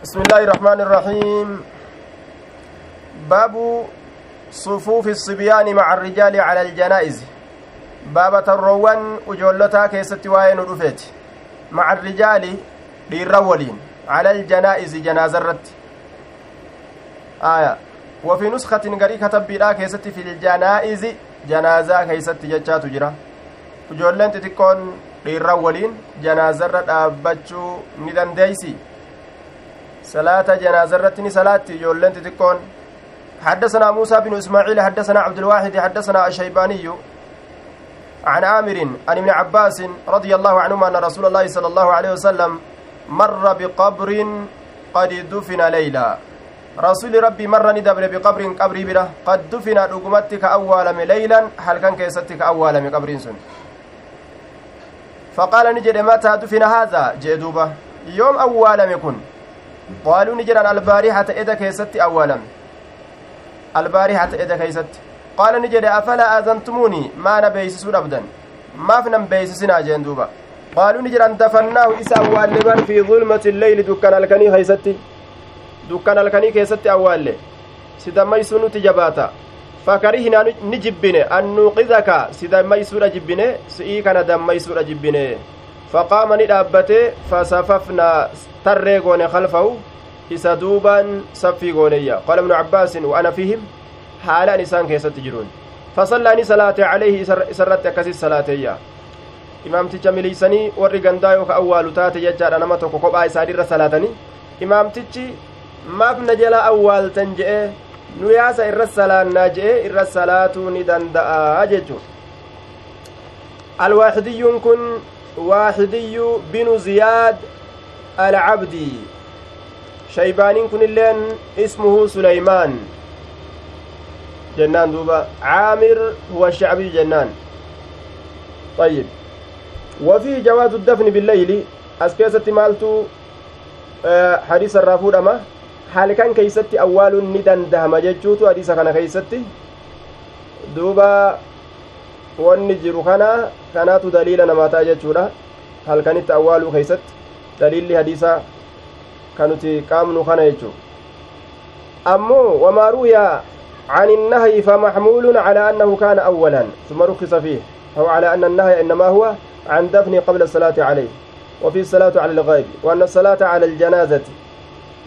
بسم الله الرحمن الرحيم. باب صفوف الصبيان مع الرجال على الجنائز. باب تروان وجولتا كيست وين رفيت مع الرجال للرولين على الجنائز جنازة رت آية. وفي نسخة قري كتب بلا كيست في الجنائز جنازة كيست جتشات جرا. وجولين تتكون للرولين جنازة رت أبتشو ندن janaaza irratti ni salaatti ijoolleen xixiqqoon. حدثنا موسى بن إسماعيل حدثنا عبد الواحد حدثنا الشيباني عن عامر عن ابن عباس رضي الله عنهما أن رسول الله صلى الله عليه وسلم مر بقبر قد دفن ليلا. رسول ربي مر ندبر بقبر قبر بره قد دفن رقمتك أولم ليلا هل كان كيستك أولم قبر سن. فقال نجد متى دفن هذا؟ جدوبة يوم أولم يكن qaaluu ni jedhan albaarihata eda keessatti awwaalame albaarihata eda keeysatti qaala ni jedhe afalaa aadantumuuni maana beeysisuu dhabdan. Maaf nan beeysisinaa jeen duuba. Qaaluu ni jedhan dafannaahu isa awwaalle bar fi zulmati lleyli dukkan halkanii keeysatti dukkan halkanii keessatti awwaalle. Si dammaysuu nuti jabaata. Fakarihinaa ni jibbine. An nuuqidaka si dammaysuudha jibbine. Si'ii kana dammaysuudha jibbine faqaama ni dhaabbate fasafafnaa tarree goone khalfahu isa duubaan saffii gooneyya qaala ibnu abbaasin wa ana fihim haalaan isaan keessatti jiruun fasallaa ni salaate calayhi isarratti akkasit salaateeyya imaamticha miliisanii warri gandaa yooka awwaalu taate jechaadha nama tokko kophaa isaanirra salaatanii imaamtichi maaf na jala awwaaltan je'e nu yaasa irra salaannaa je'e irra salaatuu ni danda'a jechuun alwaaxidiyyuun kun waaxidiyyu binu ziyaad العبدي. شيبانين كن اللين اسمه سليمان. جنان دوبا. عامر هو الشعبي جنان. طيب. وفي جواز الدفن بالليل أسكيسة مالتو آه حديث الرافود أما حال كان كيستي أول ندن دهم ججوتو حديث كان كيستي. دوبا wanni jiru kana kanaatu daliila namaataa jechuudha. Halkanitti awwaaluu keeysatti daliilli hadiisaa kanuti qaamnu kana jechu ammoo wamaa ruwiya عن النهي فمحمول على أنه كان أولا ثم رخص فيه أو على أن النهي إنما هو عن دفن قبل الصلاة عليه وفي الصلاة على الغيب وأن الصلاة على الجنازة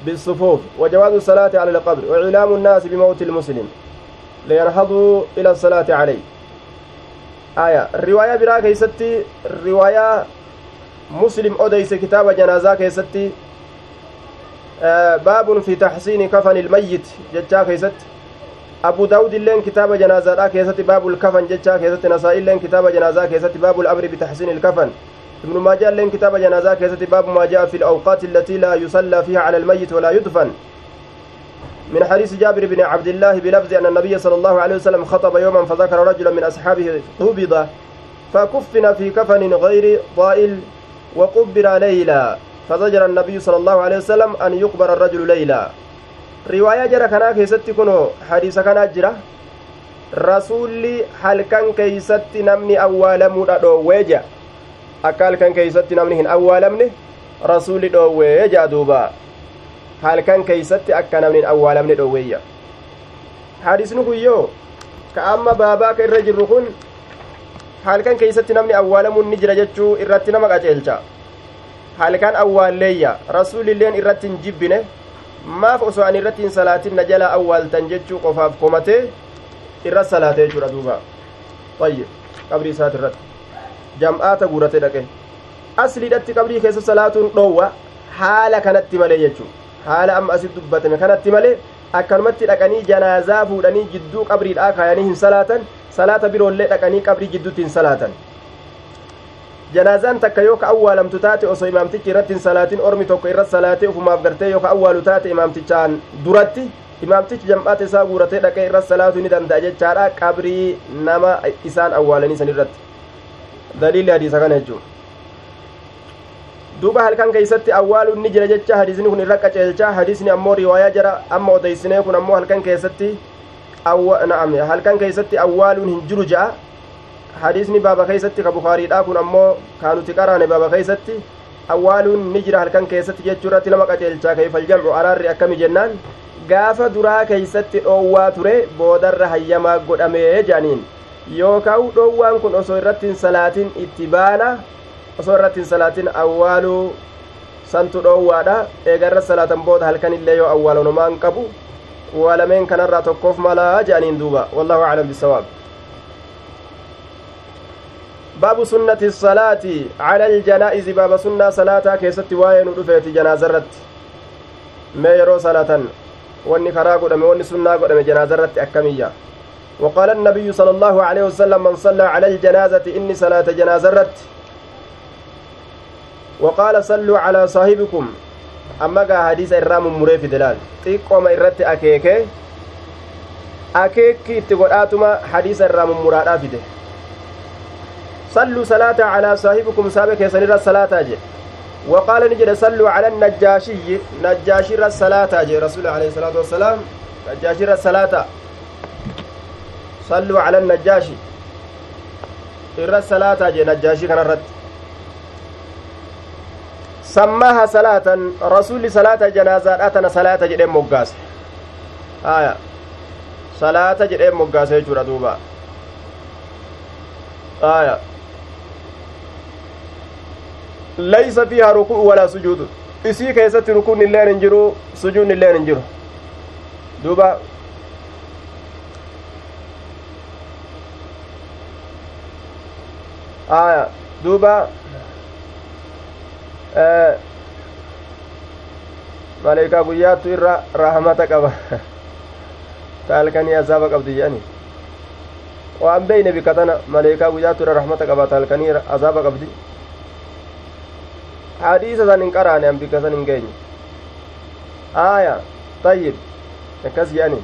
بالصفوف وجواز الصلاة على القبر وإعلام الناس بموت المسلم لينهضوا إلى الصلاة عليه الرواية براك يستي الرواية مسلم أديس كتاب جنازة keessatti. آه باب في تحسين كفن الميت jecha keessatti. أبو داود illeen كتاب جنازة keessatti باب الكفن jecha keessatti نسائي illeen كتاب جنازة keessatti باب الأمر بتحسين الكفن. ابن ماجه illeen كتاب جنازة keessatti باب ما جاء في الأوقات التي لا يصلى فيها على الميت ولا يدفن. من حديث جابر بن عبد الله بلفظ أن النبي صلى الله عليه وسلم خطب يوما فذكر رجلا من أصحابه قبض فكفن في كفن غير ضائل وقبر ليلا. فزجر النبي صلى الله عليه وسلم أن يقبر الرجل ليلا. رواية جرى كنا كيست كنو حديث كنا جرى رسولي هل كان كيست نمني أول مدى ويجا. أكال كان كيست نمني أول مني رسولي دو كان كيست أكا نمني أول مني دو ويجا حديث نكو كأما باباك الرجل كن halkan keeysatti namni awwaalamuun ni jira jechuu irratti nama qaceelcha halkan awwaalleeyya rasuulilleen irratti hin jibbine maaf osoo ani irratti hin salaatin na jala awwaaltan jechuu qofaaf komatee irra salaatee jechuudha duuba ayyib qabrii isaati irratti jam'aata guurate dhaqe asliidhatti qabrii keessa salaatuun dhoowwa haala kanatti malee jechuu haala amma asit dubbatame kanatti malee akkanumatti dhaqanii janaazaa fuudhanii jidduu qabriidhaa kaayanii hin salaatan salaata biroollee dhaqanii qabrii jidduutti hin salaatan janaazaan takka yoo ka awwaalamtu taate osoo imaamtichi irratti hin salaatin ormi tokko irra salaatee ufumaaf gartee yoo ka awwaalu taate imaamtichaan duratti imaamtichi jam'aata isaa guuratee dhaqee irra salaatuu ni danda'a jechaadha qabrii nama isaan awwaalanii san irratti daliilli hadiisa kana jechuudha duuba halkan keeysatti awwaaluun ni jira jecha hadiisni kun irra qaceelcha hadiisni ammoo riwaayaa jara amma odeysinee kun ammoo halkan keessatti na'am halkan keeysatti awwaaluun hin jiru ja'a hadiisni baaba keeysatti ka bukaariidha kun ammoo kaanuti qaraane baaba keeysatti awwaaluun ni jira halkan keessatti jechuu irratti nama qaceelchaa kayfal jamcu araarri akkami jennaan gaafa duraa keeysatti dhoowwaa ture boodarra hayyamaa godhamee jaaniin yookaan dhoowwaan kun osoo irratti hin salaatin itti baana osoo irratti hin salaatin awwaaluu santu dhoowwaadha eegarra salaatan booda halkan illee yoo awwaalonumaan qabu waa lameen kanarraa tokkoof malaa jaaniin duuba wallahu aclam bisawaab baabu sunnati salaati cala aljanaa'izi baaba sunnaa salaataa keessatti waa'ee nu dhufeeti janaazarratti mee yeroo salaatan wanni karaa godhame wanni sunnaa godhame janaazarratti akkamiyya وقال النبي صلى الله عليه وسلم من صلى على الجنازة إني صلاة جنازة رت وقال صلوا على صاحبكم. أما قا حديث الرام مريف دلال. تيقوم إرت أكيك. أكيك تقول آتما حديث الرام مراد فيده صلوا صلاة على صاحبكم. سابق يسنر الصلاة أجي. وقال نجد صلوا على النجاشي. نجاشي الصلاة أجي. رسول عليه الصلاة والسلام. نجاشي الصلاة صلوا على النجاشي. irra salaataa jee najjaashii kanarratti sammaaha salaatan rasuulli salaata janaazaadha tana salaata jedheen moggaase haya salaata jedheen moggaase jechuudha duuba haya laysa fiihaa ruku'u walaa sujuudu isii keessatti rukuun illeen hin jiru sujuun illeen hin jiru duuba maleekaa guyyaattu irra rahmata qaba taalkanii azaaba qabdi jedhani waan beeyne bikka tana maleekaa guyyaattu irra rahmata qaba taalkanii azaaba qabdi hadiisa san hin qaraane an bikka san hin geenye aya tayyib akkas jedhani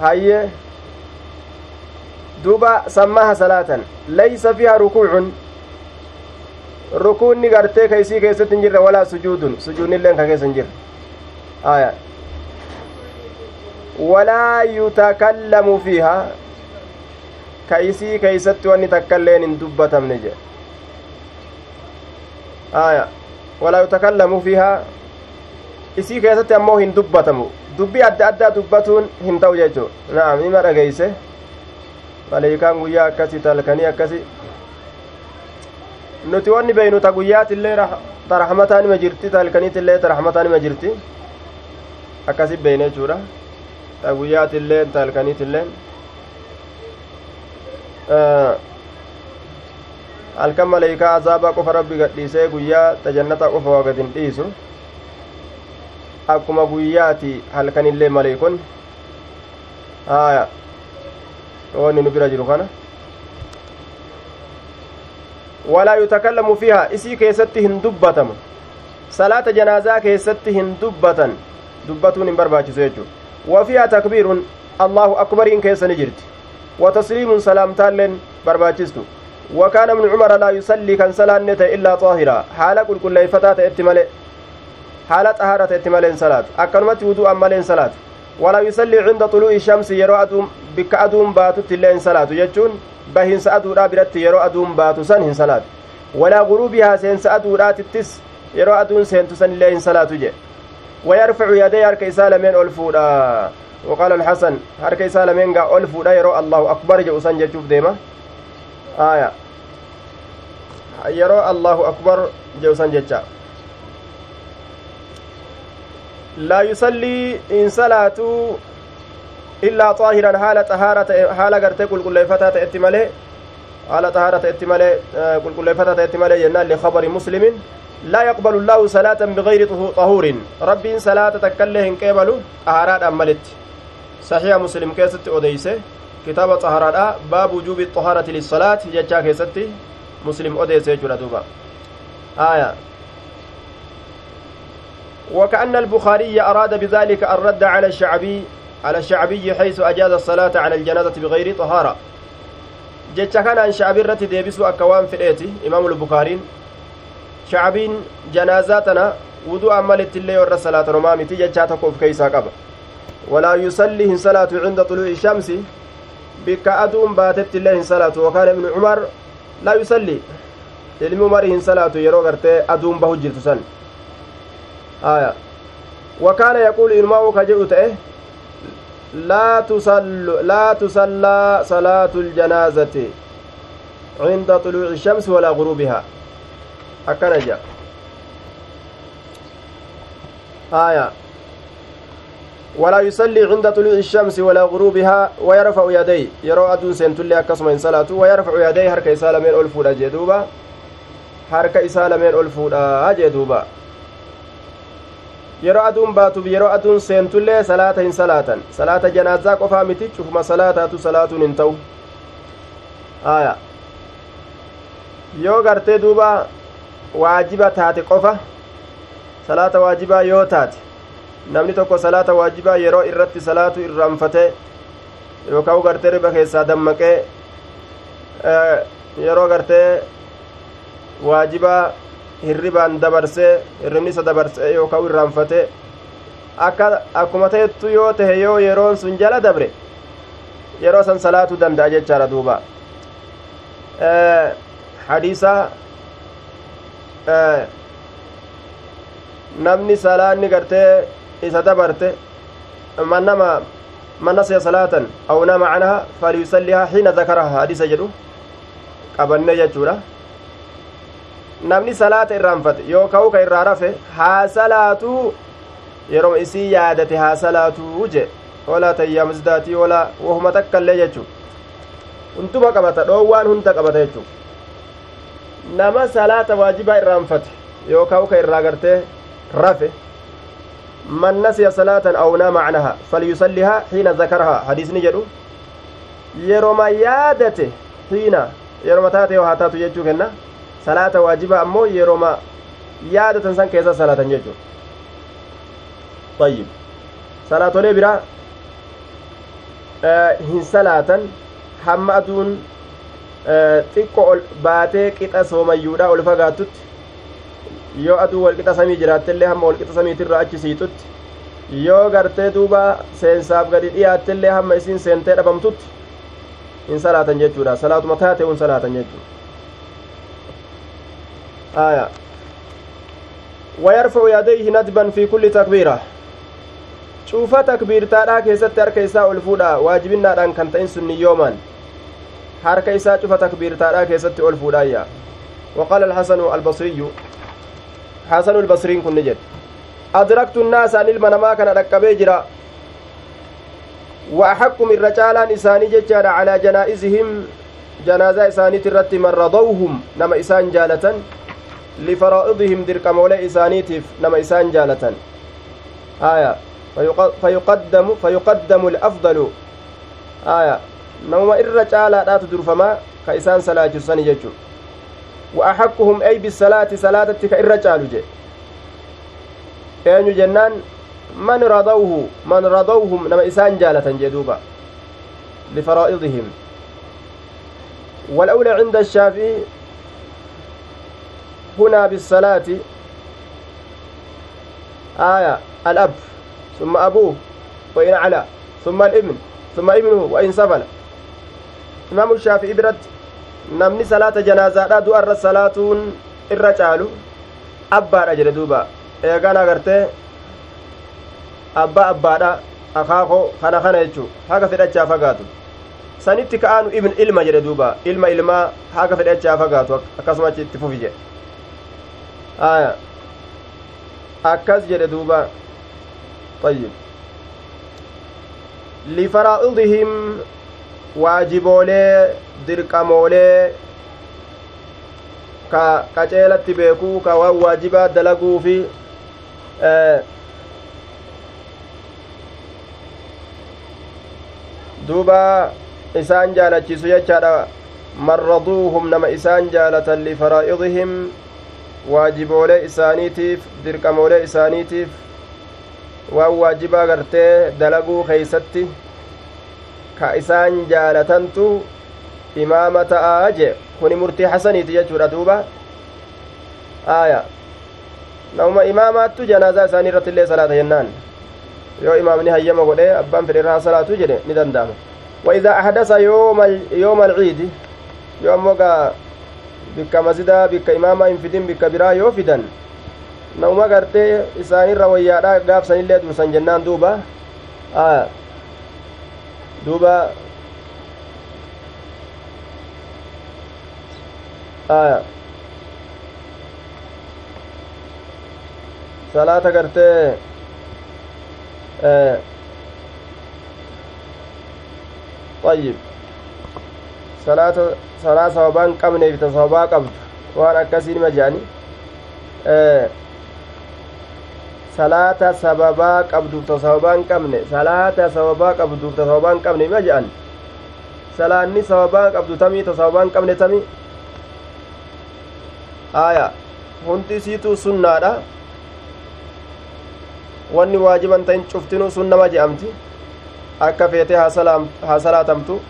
hayyee duuba sammaha salaatan laysa fiha rukuucun rukuunni gartee ka isii keessatti hin jirre walaa sujuudun sujuudnilleen ka keessa hin jirre aya walaa yutakallamu fiiha ka isii keeysatti wanni takkailleen hin dubbatamne jedhe aya walaa yutakallamu fiiha isii keessatti ammoo hin dubbatamu dubbii adda addaa dubbatuun hin ta'u jechuu na'am ima dhageeyse maleeykaan guyyaa akkasi talkanii akkasi nuti wanni beeynu ta guyyaatillee ta raxmataan ima jirti ta raxmataan ima jirti akkasi beeyne jechuudha ta guyyaatillee talkaniitillee halkan maleeykaa azaabaa qofa rabbi gadhiisee guyyaa ta jannataa qofa waa gad hin dhiisu akkuma guyyaati halkanillee maleeykon haya wanni nu bira jiru kana walaa yutakallamu fiihaa isii keessatti hin dubbatamu salaata janaazaa keessatti hin dubbatan dubbatuun hin barbaachisu jechuu wafiihaa takbiirun allahu akbariin keessa ni jirti watasliimun salaamtaalleen barbaachistu وكان ابن عمر لا يصلي كان صلاة إلا طاهرا حالة قل كل فتاة اتمالي حالة طهارة اتمالين صلاة أكرمت وضوء أمالين صلاة ولا يصلي عند طلوع الشمس يرو أدوم بك أدوم باتو تلين صلاة. يجون بهن سأدو رابرت يرو أدوم باتو سن صلاة. ولا غروبها سين سأدو راتتس يرو أدون سين تسن لين صلاة جي. ويرفع يديه هرك إسالمين ألفودا وقال الحسن هرك إسالمين قا ألفودا يرو الله أكبر جو سن جتشوف ديما. آية. يرو الله أكبر جو سن جتشا لا يصلي إن صلاته إلا طاهرا حال طهارة حال غرتي قل قل فتاة اتمالي حال طهارة اتمالي قل قل فتاة اتمالي ينال لخبر مسلم. لا يقبل الله صلاة بغير طهور. ربي صلاة تكله قبل طهارات أملت صحيح مسلم كيست أوديسة. كتاب طهارات باب وجوب الطهارة للصلاة ججا كيست مسلم أوديسة جرى دوبا. آية. وكأن البخاري أراد بذلك الرد على الشعبي على الشعبي حيث أجاز الصلاة على الجنازة بغير طهارة. جتش كان عن شعبي الرتي ديبسو أكوان في الإيتي إمام البخاري. شعبين جنازاتنا وضوء عملت اللي ور صلاة رمامتي جتشا تقوف كيسا قبا ولا يصلي صلاة عند طلوع الشمس بك أدوم باتت الله صلاة. وكان ابن عمر لا يصلي. yeroo gartee aduun bahu jirtu san aya wakaana yaquulu ilmaa'u ka jedhu ta'e laa tusallaa salaatu ljanaazati cinda xuluuci shamsi walaa guruubihaa akkana jedha aya ولا يصلي عند طلوع الشمس ولا غروبها ويرفع يديه يرى أدون سنتلي أكسم إن صلاته ويرفع يديه هرك إسالمين ألفودا جدوبا هرك إسالمين ألفودا جدوبا yeroo aduun baatuuf yeroo aduun seentullee salaata hin salaatan salaata janaazaa qofaa miti cufuma salaataatu salaatuun hin ta'u aya yoo gartee duuba waajiba taate qofa salaata waajibaa yoo taate namni tokko salaata waajibaa yeroo irratti salaatu irraanfatee yookaan gartee riba keessaa dammaqee yeroo gartee waajibaa hirribaan dabarsee hirribni isa dabarsee yookaan irraanfatee akka akkuma ta'ettu yoo tahe yoo yeroon sun jala dabre yeroo san salaatuu danda'a jechaadha duuba hadiisa namni salaanni gartee isa dabarte man nama man nasiya salaatan aw nama canha falyusallihaa xiina dakaraha hadiisa jedhu qabannee jechuudha namni salaata irraanfate yoo ka'u ka irraa rafe haa salaatuu yeroo isii yaadate haa salaatuu je walaa tayyaa misdaatii walaa wahuma takkaillee jechuu hunduma qabata dhoowwaan hunda qabata jechuu nama salaata waajibaa irraanfate yoo ka'u ka irraa gartee rafe salaatan aw naama canha falyusallihaa xiina zakarahaa hadiisni jedhu yeroma yaadate xiina yeroma taate yoo haa taatu jechuu kenna salaata waajibaa ammoo yeroma yaadatan san keessa salaatan jechuu طيب salaatolee biraa hin salaatan hamma aduun xiqqo ol baatee qixa soomayyuudha ol fagaattutti yoo aduu walqixa samii jiraattellee hamma walqixa samiitirra achi siixutti yoo gartee duuba seensaaf gadi dhiyaattellee hamma isiin seentee dhabamtutti hin salaatan jechuudha salaatuma taate un salaatan jechuudha aya ويرفع يديه ندبا في كل تكبيرة. cuufa takbiirtaadhaa keessatti harka isaa ol fuudha waajibinnaadhaan kan ta'in sunni yooman harka isaa cufa takbiirtaadhaa keessatti ol fuudhaayya وقال الحسن البصري. حسن البصرين كن جد أدركت الناس عن المنما كان ركبي جرا وأحق من رجالان إساني ججار على جنائزهم. جنازة إساني ترت من رضوهم. نما إسان جالة لفرائضهم درك مولى إسانيتف نما إسان جالة آية. فيقدم فيقدم الأفضل. آية. نوما إرجالا لا تدرفما كإسان صلاة جرساني ججو. وأحقهم أي بالصلاة صلاة تك الرجال جي. أين جنان من رضوه من رضوهم نما إسان جالة جدوبا لفرائضهم. والأولى عند الشافعي هنا بالصلاة آية الأب ثم أبوه وإن علا ثم الابن ثم ابنه وإن سفل إمام الشافعي برد namni salaata janaazaadha du'arra salaatuun irra caalu abbaadha jedhe duuba eegaan agartee abbaa abbaadha akaakoo kana kana jechuu haga fedhachaa fagaatu sanitti ka'aanu ibn ilma jedhe duuba ilma ilmaa haga fedhachaa fagaatu akkasuma achi itti fufi jedhe aya akkas jedhe duuba ayyib lifaraa'idihim waajiboolee dirqamoolee ka qaceelatti beekuu ka waan waajibaa dalaguu fi duuba isaan dha jechaadha marraduuhum nama isaan jaalatan lifaraa'idihim waajiboolee isaaniitiif dirqamoolee isaaniitiif waan waajibaa gartee dalaguu keeysatti ka isaan jaalatantu imaama ta'aa jee kuni murtii hasaniiti jechuudha duuba aya namuma imaamaattu janaazaa isaanii irratti illee salaata jennaan yoo imaamni hayyama godhe abbaan fedhe irraa salaatu jedhe ni danda'ama وإذا أحدث يوم يوم العيد يوم وقع bikka masidaa bikka imaamaa hin fidin bikka biraa yoo fidan nauma gartee isaanirra wayyaadha gaafsanillee dursan jennaan duuba aya duuba aya salaata gartee طيب salaa sababaa hin qabneef ta sababaa qabdu waan akkasii nima jedhani salaata sababaa qabduuf ta sababaa hin qabne salaata sababaa qabduuf ta sababaa hin qabne nima jedhan salaanni sababaa qabdu tamii ta sababaa hin qabne tamii aya hundi siituu sunnaadha wanni waajiban ta'in cuftinuu sun nama je'amti akka feetee haa salaatamtu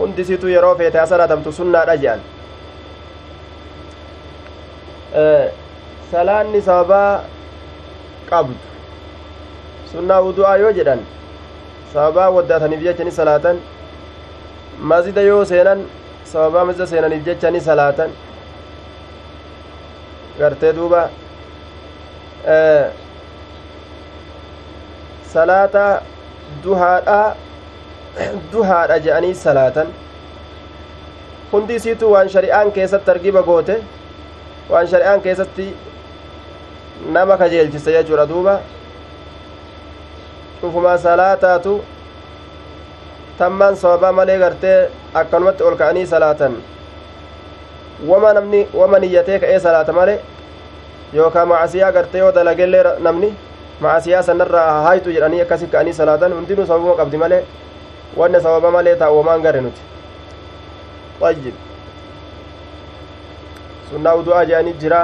hundisitu yeroo feete haa salaatamtu sunnaadha je'an salaanni sababaa qabdu sunnaa wudu'aa yoo jedhan sababaa waddaataniif jechani salaatan mazida yoo seenan sababaa mazida seenaniif jechani salaatan gartee duuba salaata duhaadha duhaadha je'anii salaatan hundi isiitu waan shari'aan keessatti argiba goote waan shari'aan keessatti nama kajeelchise jechuudha duuba cufuma salaataatu tammaan sababaa malee gartee akkanumatti ol ka'anii salaatan wama namni wama niyyatee ka'ee salaata malee yookaan macasiyaa gartee yoo dalagellee namni macasiyaa sanarraa haayitu jedhanii akkasi ka'anii salaatan hundinuu sababuma qabdi malee wanne sababa malee taa'uwamaan gare nuti طيب sunnaa udu'aa jedhanii jira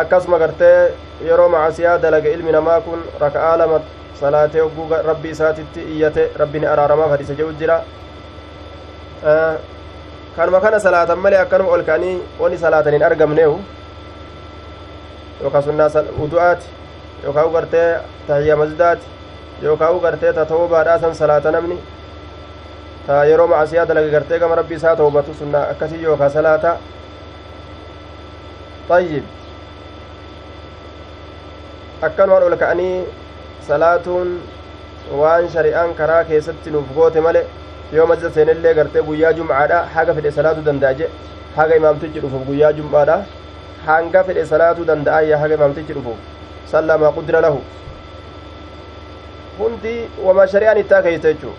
akkasuma gartee yeroo macasiyaa dalaga ilmi namaa kun raka'aa lama salaatee hogguu rabbi isaatitti iyyate rabbini araaramaaf hadise jedhu jira kanuma kana salaatan malee akkanuma ol ka'anii wani salaatan hin argamneehu yookaan sunnaa udu'aati yookaan gartee tahiyya masjidaati yookaan u gartee ta tawbaadhaa san salaata namni ta yeroo macasiyaa dalaga gartee gama rabbi isaa tawbatu sunnaa akkasii yookaan salaata طيب akkanumaan ol ka'anii salaatuun waan shari'aan karaa keessatti nuuf goote male yoo masjida seenellee gartee guyyaa jumcaadha haga fedhe salaatuu danda'a haga imaamtichi dhufuuf guyyaa jum'aadha hanga fedhe salaatuu danda'a haga imaamtichi dhufuuf sallamaa qudira lahu hundi wama shari'aan itti akeeyte jechuu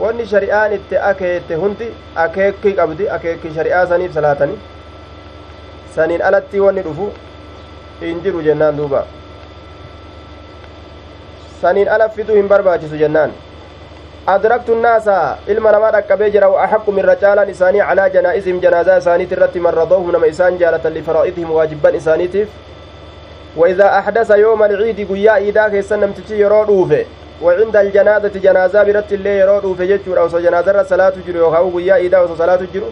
wanni shari'aan itti akeeyte hundi akeekii qabdi akeekii shari'aa saniif salaatanii saniin alatti wanni dhufu hin jiru jennaan duuba saniin ala fiduu hin barbaachisu jennaan adraktu nnaasa ilma namaa dhaqqabee jira wa axaqqu mirra caalaan isaanii calaa janaa'izihim janaazaa isaaniit irratti man radoohum nama isaan jaalatan lifaraa'idihim waajibban isaaniitiif وإذا أحدث يوم العيد قيا إيدا كيسن نمتشي يرو دوفه وعند الجنازة جنازة برت اللي يرو دوفه جتشور أو جنازة صلاة جرو يوخاو قيا إيدا أو صلاة جرو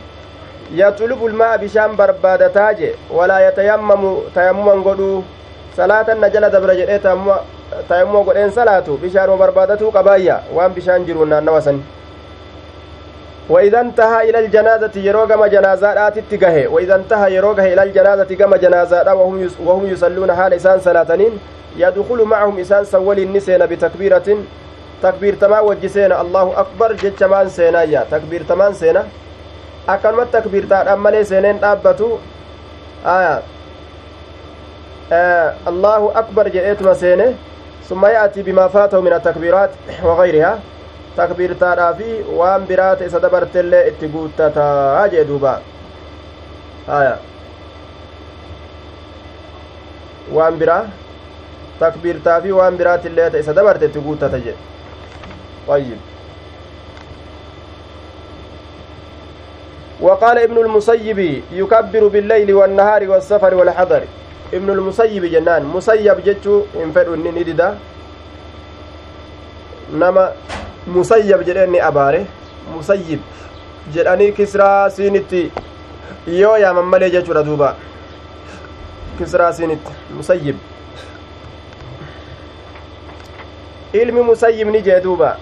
يطلب الماء بشام بربادة تاجي ولا يتيمم تيمما قدو. صلاة نجل دبر جئ تيمم قدين صلاة. بشان بربادته قبايا. وان بشان جرو نوسن وإذا انتهى إلى الجنازة يروغم جنازات اتجاه وإذا انتهى يروغه إلى الجنازة كما جنازات. وهم وهم يصلون حال إسان صلاتين يدخل معهم إسان سول النسين بتكبيرة. تكبير تما وجسين. الله أكبر جج مان سينايا تكبير تمان سينا أكلمة تكبير تاد أمالي سينين أبتو آية. آه الله أكبر جئت مسينه ثم يأتي بما فاته من التكبيرات وغيرها. Takbiirtaadhaa fi waan biraata isa dabartellee itti guuttataa jee duuba haya waan biraa takbiirtaa fi waan biraatillee ta isa dabarte itti guuttata jee طيب وقال ابن المسيب يكبر بالليل والنهار والسفر والحضر ابن المسيب جنان مسيب جتشو انفدوا نددا نما musayyab jedheen ni abaare musayyib jedhanii kisraa siinitti yoo yaaman malee jechuudha duuba kisraa siinitti musayyib ilmi musayyib ni jee duuba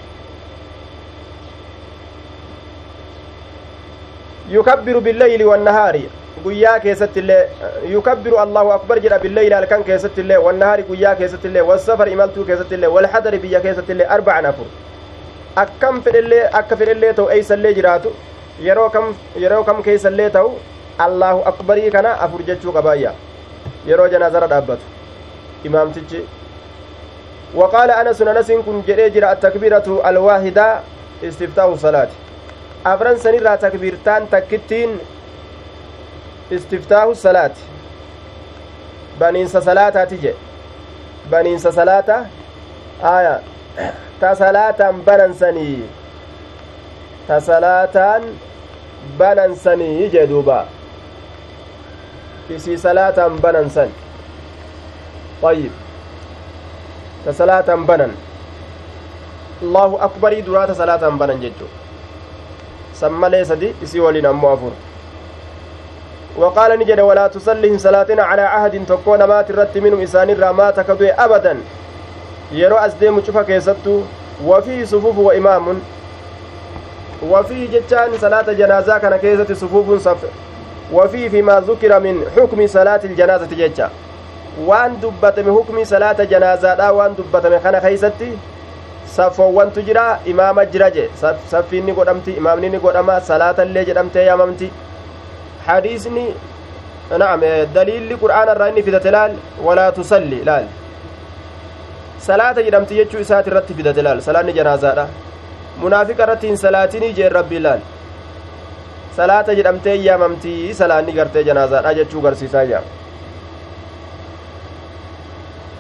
yukabbiru billeyli wannahaari guyyaa keessatti illee yukabbiru allahu akbar jedha billeyli halkan keessatti illee wannahaari guyyaa keessatti illee wasafar imaltuu keessatti illee walxadari biyya keessatti illee arbacan afur akkam fedhellee akka fedhellee ta'u eeysallee jiraatu yeroo kam yeroo kam keeysallee ta'u allahu akbarii kana afur jechuu qabaayya yeroo janaazara dhaabbatu imaamtichi وقال أنس أنس كن جرى التكبيرة الواحدة استفتاح الصلاة أفرن سنرى تكبيرتان تكتين استفتاح الصلاة aya ta salaataan banansanii ta salaataan banansanii jee duuba isii salaataan banansan ayyib ta salaataan banan allahu akbarii duraa ta salaataan banan jechu san malee sadi isii waliin ammoo afur وقال نجد ولا تصلهم صلاتنا على عهد تكون مات الرت منهم إسان الرامات كدوي أبدا يرو أسديم شوفا كيستو وفي صفوف وإمام وفي جتان صلاة جنازة كان كيست صفوف صف وفي فيما ذكر من حكم صلاة الجنازة جتا waan dubbatame hukmii salaata janaazaadha waan dubbatame kana keeysatti saffoowwantu jira imaama jira je saffiinni godhamti imaamni ni godhama salaatallee jedhamtee yaamamti حديثني. نعم دليل قرآن الرأيني في دتلال ولا تصلي لال. صلاة جرمت يجو إسات الرت في دتلال صلاة جنازة منافق رتين صلاتني جير ربي لال. صلاة جرمت ياممتي صلاة نقرت جنازة أجتشو قرسيسا يام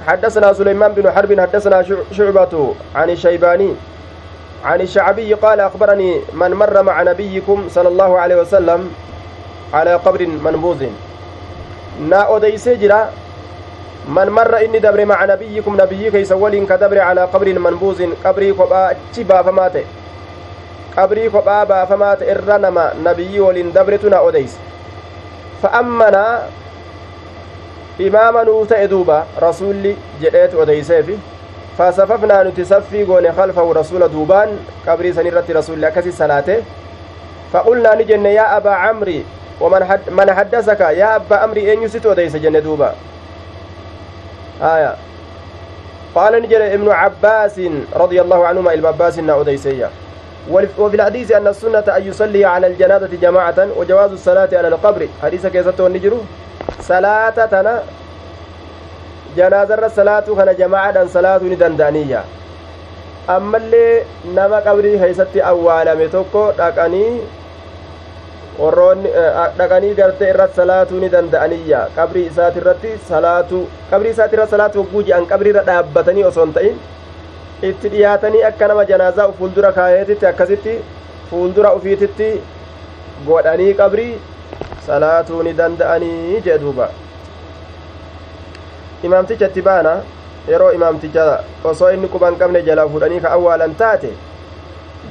حدثنا سليمان بن حرب حدثنا شعبة عن الشيباني عن الشعبي قال أخبرني من مر مع نبيكم صلى الله عليه وسلم على قبر منبوذ. نا أوديسي جرا من مر إني دبر مع نبيكم نبي كيس ولين كدبر على قبر منبوذ. قبري كبا تشبا فمات قبري كبا با فمات إرنما نبي ولين دبرتنا أوديس. فأمنا إماما نوتا إدوبا رسولي جئت أوديسي في. فصففنا نتسفي قول خلفه رسول دوبان قبري سنرة رسول أكسي صلاته فقلنا نجن يا أبا عمري ومن من حدثك يا أبا أمري أن يسيت وديس جنة دوبا. آية. قال نجر ابن عباس رضي الله عنهما ابن عباس أديسية وفي الحديث أن السنة أن يصلي على الجنازة جماعة وجواز الصلاة على القبر. حديث كيسة النجر صلاة تنا جنازة الصلاة كان جماعة صلاة ندندانية. أما اللي نما قبري هيست أولا متوكو dhaqanii warroonni dhaqanii gartee irratti salaatuu ni danda'aniyya qabrii isaati irratti salaatuu qabrii isaati irra salaatuu hogguu je'an qabrii irra dhaabbatanii osoo hin ta'in itti dhiyaatanii akka nama janaazaa fuuldura kaayeetitti akkasitti fuuldura ufiititti godhanii qabrii salaatuu ni danda'anii jee duuba imaamticha itti baana yeroo imaamticha osoo inni quban qabne jalaa fuudhanii ka awwaalan taate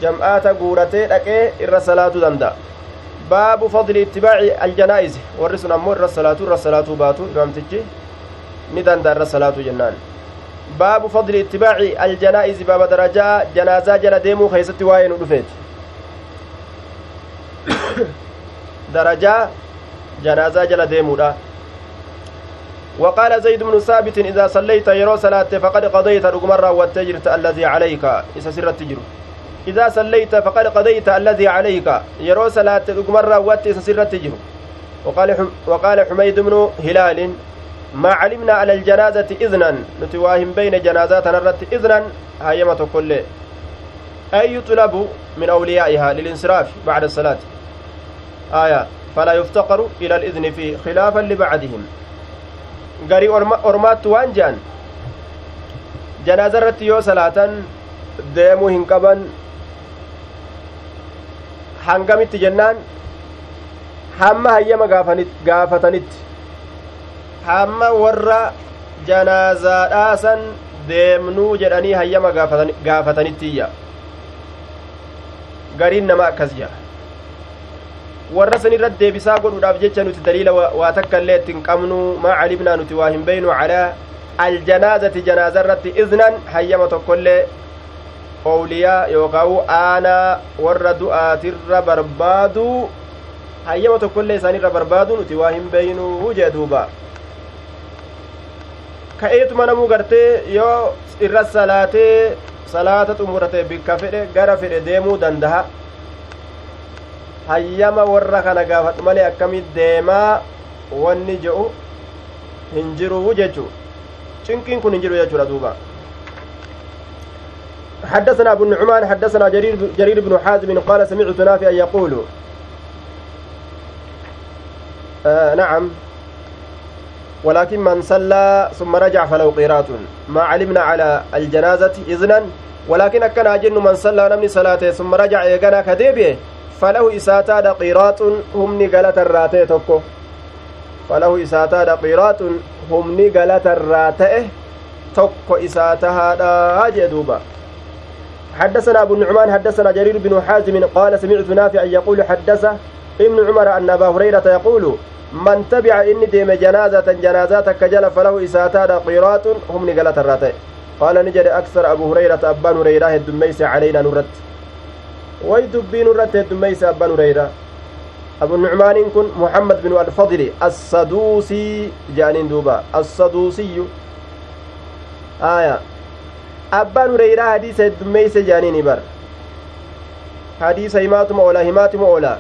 jam'aata guuratee dhaqee irra salaatuu danda'a baabu fadli ittibaaci aljanaa'izi warri sun ammoo irra salaatuu irra salaatuu baatu imaamtichi ni danda'a irra salaatuu jennaan baabu fadli ittibaaci aljanaa'izi baaba darajaa janaazaa jala deemuu keessatti waa'ee nu dhufeeti darajaa janaazaa jala deemuudha وقال زيد بن ثابت إذا صليت يرو صلاة فقد قضيت رقمرة والتجرت الذي عليك إذا سر التجر إذا صليت فقد قضيت الذي عليك. يرو صلاة رقمرة والتجر التجر وقال حم وقال حميد بن هلال ما علمنا على الجنازة إذنا. نتواهم بين جنازات نرت إذنا هيمة كل أي يطلب من أوليائها للانصراف بعد الصلاة؟ آية فلا يفتقر إلى الإذن فيه خلافا لبعدهم. garii ormaattu waan je'an janaaza irratti yoo salaatan hangamitti jennaan hamma hayyama gaafatanitti hamma warra janaazaadhaasan deemnuu jedhanii hayyama gaafatanittiyya gariin nama akkas jedha warra san irratti deebisaa godhuudhaaf jecha nuti daliila waa takka illee ittiin qabnu maa calimnaa nuti waa hin beynu calaa aljanaazati janaaza irratti iznan hayyama tokkoillee owliyaa yookaa'u aanaa warra du'aatirra barbaadu hayyama tokkollee isaanirra barbaadu nuti waa hin beeynuu jee duuba. Ka'eetuma namuu gartee yoo irra salaatee salaata xumurate bikka fedhe gara fedhe deemuu dandaha. Hayyama warra kana gaafadhu malee akkamit deemaa? Wanni je'u hin jiruu jechu cinqiin kun hin jiru jechuudha duuba حدثنا أبو النعمان حدثنا جرير, جرير بن حازم قال سمعت نافعا يقول آه نعم. ولكن من صلى ثم رجع فله قيرات. ما علمنا على الجنازة إذنا ولكن أكن أجن من صلى نمني صلاته ثم رجع يغنى كديبه فله إساتاد قيرات هم نقلة الراتي تكو فله إساتاد قيرات هم نقلة الراتي تكو إساتها دا جدوبا حدثنا أبو النعمان حدثنا جرير بن حازم قال سمعت نافعا يقول حدث ابن عمر أن أبا هريرة يقول من تبع إني ديم جنازة جنازات كجل فله إساتاد قيرات هم نقلة الراتي قال نجد أكثر أبو هريرة أبان هريرة الدميس علينا نرت ويدبي نرت الدميس أبان هريرة. أبو النعمان كن محمد بن الفضل الصدوسي جانين دوبا الصدوسي آية. أبان هريرة حديث الدميس جانين بر حديث هماتم أولا هماتم أولا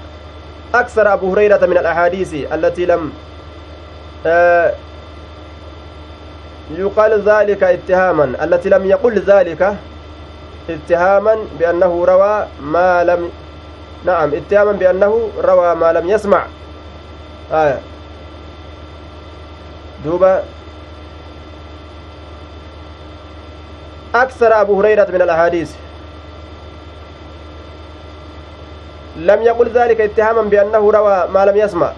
أكثر أبو هريرة من الأحاديث التي لم يقال ذلك اتهاما التي لم يقل ذلك اتهاما بأنه روى ما لم نعم اتهاما بأنه روى ما لم يسمع آية دوبا أكثر أبو هريرة من الأحاديث. لم يقل ذلك اتهاما بأنه روى ما لم يسمع.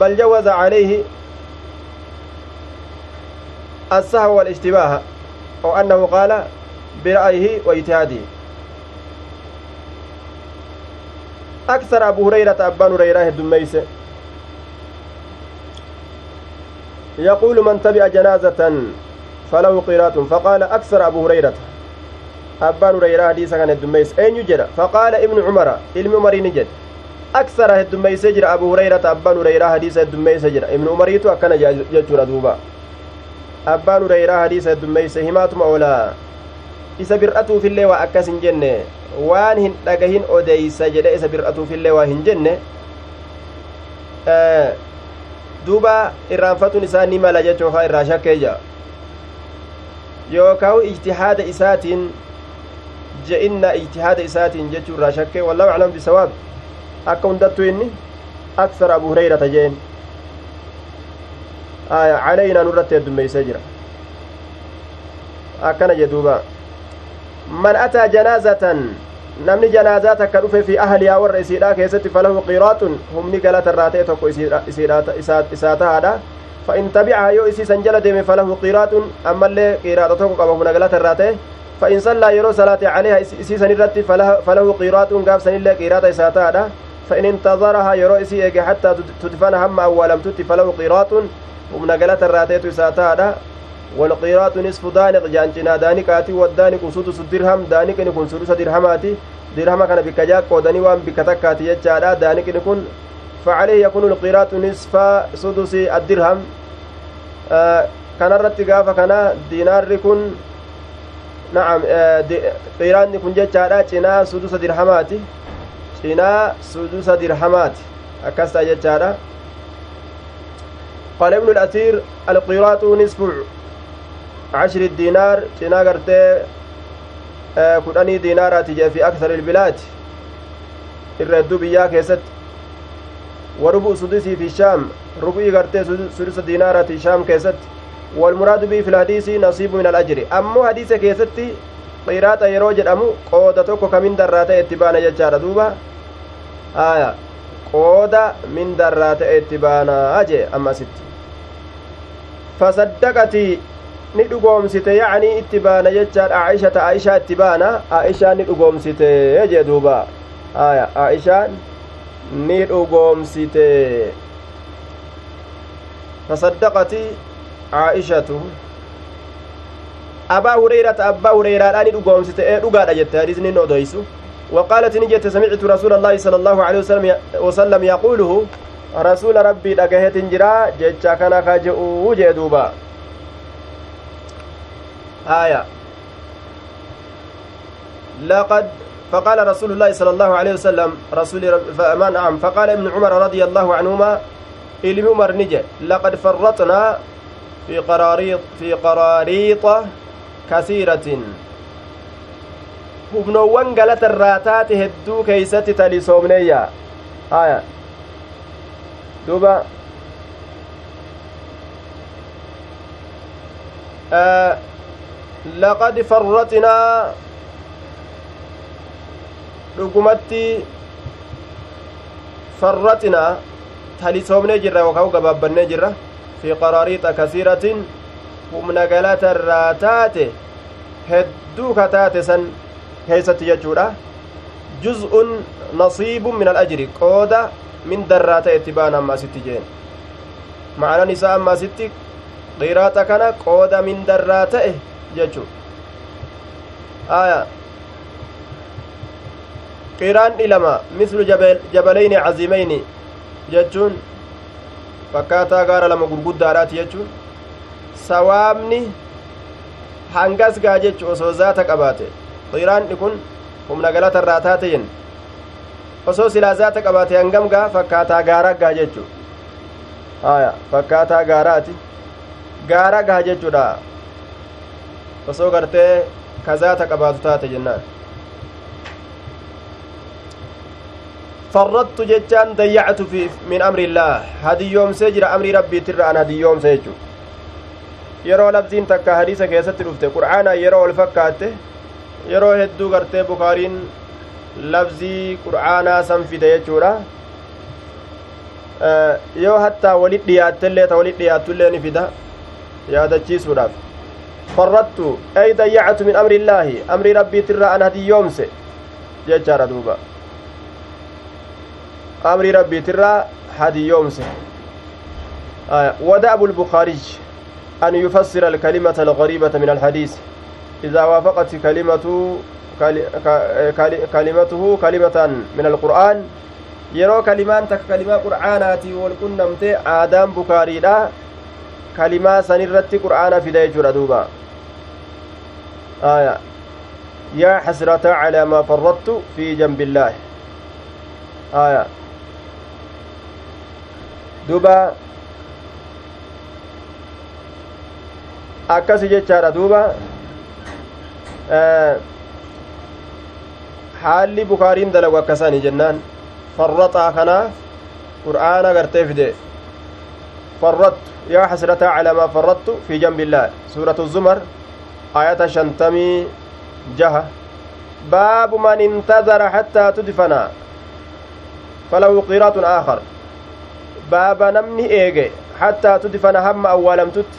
بل جوز عليه السهو والاشتباه أو أنه قال برأيه واجتهاده. أكثر أبو هريرة أبان هريرة الدميسة يقول من تبع جنازة فله قيرات فقال أكثر أبو هريرة أبان هريرة حديثا كان الدميس أين يجرى فقال ابن عمر علم عمر نجد أكثر الدميس جرى أبو هريرة أبان هريرة حديث الدميس جرى ابن عمر أكن ججر دوبا abbaan hureyraa hadiisa heddummeeyse himaatuma oolaa isa bir'atuufillee waa akkas hin jenne waan hin dhagahin odeeysa jedhe isa bir'atuufillee waa hin jenne duuba irraanfatuun isaa ni mala jechuun faa irraa shakkee jira yookaawu ijtihaada isaatiin je'inna ijtihaada isaatiin jechuu irraa shakkee wallahu aclam bisawaab akka hundattu inni aksar abu hureyrata jeen calaynaa nurratti heddummeeysee jira akkana jedhuuba man ataa janaazatan namni janaazaa takka dhufe fi ahliyaa warra isiidhaa keessatti falahu qiraaxun humni galata irraa ta'e tokko isaa tahaadha jala deeme falahu qiraaxun ammallee qiraaxa tokko qaba humna galata irraa ta'e fa in sallaa yeroo salaate caleeha isii san irratti falahu qiraaxun gaaf sanillee qiraaxa isaa tahaadha fa in intazaraha yeroo isii eege hattaa tudfana hamma awwaalamtutti falahu qiraaxun humna galata irraa ta'etu isaa taadha والقيرات نصف دانق جانجنا دانقات والدانق سدس درهم دانقني كن سدس درهماتي درهم كان بكجا قودني وان بكتكاتي يجادا دانقني كن فعليه يكون القيرات نصف سدس الدرهم. آه كان الرت غافا كان دينار كن نعم آه قيران كن جادا چنا سدس درهماتي. چنا سدس درهمات أكستا جادا قال ابن الأثير القيراط نصف عشر الدينار. تنا قرتي كدني دينارات جاء في أكثر البلاد. الردو بيا كيست وربع سدسي في الشام ربع قرتي سدس دينارات الشام كيست والمراد به في الحديث نصيب من الأجر أمو حديث yeroo jedhamu qooda tokko ka mindarraa ta'e itti baana jechaadha duuba aya qooda mindarraa ta'e itti baanaa jee ammasitti fasaddaqati ni dhugoomsite yacnii itti baana jechaadha aishata aishaa itti baana aishaan ni dhugoomsite jee duuba aya aishaan ni dhugoomsite fasaddaqati aishatu abaa hureyirata abbaa hureyraadhaa ni dhugoomsite ee dhugaadha jette hadisni odoysu وقالت نجت سمعت رسول الله صلى الله عليه وسلم وسلم يقوله رسول ربي jecha kana ka je'uu jee duuba آية لقد فقال رسول الله صلى الله عليه وسلم رسول فما نعم. فقال ابن عمر رضي الله عنهما إلي عمر نجي لقد فرطنا في قراريط في قراريط كثيرة. Hubnoowwan galata irraa taate hedduu keeysatti talisoomneeyya haya duuba. Laqad farraxinaa dhugumatti farraxinaa talisoomnee jirra yookaan gabaabbannee jirra fi qaraariixa kasiiratin humna galata irraa taate hedduu ka taate san keeysatti jechuudha juz'un nasiibun min alajri qooda min darraa ta'e itti baan amma asitti jeen ma'anan isaa amma asitti qiraaxa kana qooda min darraa ta'e jechuu aya jabalayni cazimayni jechuun fakkaataa gaara lama gurguddaadhaati jechuun sawaabni hangas gaa jechu osoo zaata qabaate xiraanni kun humna galata irraa taate jen osoo silaa zaata qabaate hangam gaa fakkaataa gaara gaa jechu haya fakkaataa gaaraati gaara gaa jechuudha osoo gartee ka zaata qabaatu taate jennaan farrattu jechaan dayyactu min amri illaah hadiyyoomsee jira amrii rabbiitirra an hadiyyoomse jechu yeroo labziin takka hadiisa keessatti dhufte qur'aanaa yeroo ol fakkaatte yeroo hedduu gartee bukaariin labzii qur'aanaa san fide jechuudha yoo hattaa walit dhiyaattellee ta walit dhiyaatullee ni fida yaadachiisuudhaaf farrattu ay dayyacatu min amri illaahi amrii rabbiitirraa an hadiyyoomse jechaadha duuba amrii rabbiitirraa hadiyyoomse ودأب البخاري أن يفسر الكلمة الغريبة من الحديث إذا وافقت كلمة كلمته كلمة من القرآن yeroo kalimaan takka kalimaa qur'aanaati wal qunnamte aadaan bukaariidha kalimaa sanirratti qur'aana fida jechuudha duuba aya yaa xasrata calaa maa farrattu fi janbi illaahi aya duuba akkasi jechaadha duuba haalli bukaariin dalagu akkasani jennaan farraxaa kanaaf qur'aana gartee fide farrattu yaa xasrataa calaa maa farrattu fi janbillaah suuratu zumar ayata shantamii jaha baabu man intadara xattaa tudfana falahu qiraatun aakar baaba namni eege xattaa tudfana hamma awwaalamtutti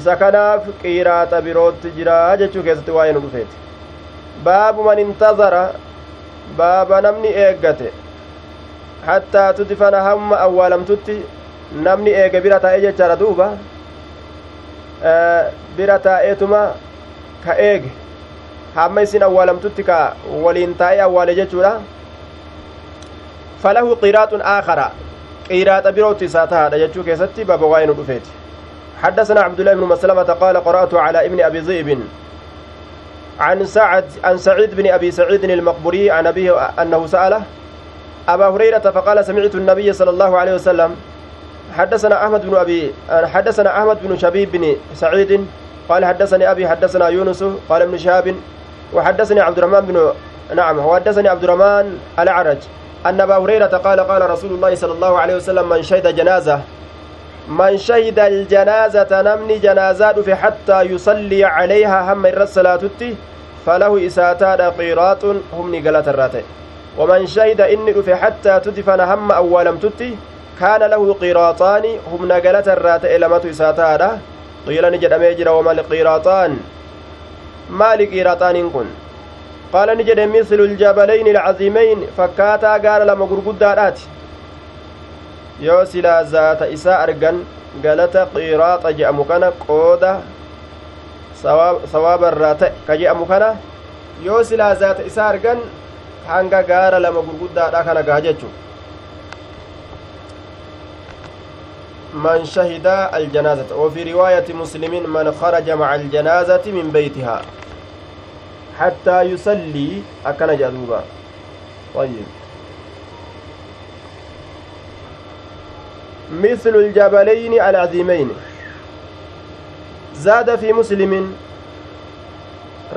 isa kanaaf qiiraaxa birootti jira jechuu keessatti waa'ee nu dhufeeti baabu man intazara baaba namni eeggate hattaa tudfana hamma awwaalamtutti namni eege bira taa'e jechaadha duuba bira taa'eetuma ka eege hamma isin awwaalamtutti ka waliin taa'e awwaale jechuudha falahu qiraaxun aakara qiiraaxa birootti isaa tahaadha jechuu keessatti baaba waa'ee nu dhufeeti حدثنا عبد الله بن مسلمة قال قرأت على ابن أبي ذئب. عن سعد عن سعيد بن أبي سعيد المقبوري عن أبيه أنه سأله أبا هريرة فقال سمعت النبي صلى الله عليه وسلم حدثنا أحمد بن أبي حدثنا أحمد بن شبيب بن سعيد قال حدثني أبي حدثنا يونس قال ابن شهاب وحدثني عبد الرحمن بن نعم وحدثني عبد الرحمن الأعرج. أن أبا هريرة قال قال رسول الله صلى الله عليه وسلم من شهد جنازة من شهد الجنازة نمني جنازة في حتى يصلي عليها هم الرد صلاتتي فله إساتان قيراط هم نقلت الراتي ومن شهد إني في حتى تدفن هم أولمتتي كان له قيراطان هم نقلت الراتي لمت إساتان قيل نجد أميجر وما القيراطان ما لقيراطان كن. قال نجد مثل الجبلين العظيمين فكاتا قال لما argan galata qiraaxa je'amu kana qooda sawaaba irraa ta'e ka je'amu kana yoo silaa zaata isaa argan hanga gaara lama gurguddaadha kana gaa jechu من شهد الجنازة وفي رواية مسلم من خرج مع الجنازة من بيتها حتى يصلي. أكن جدوبا طيب. مثل الجبلين العظيمين. زاد في مسلم.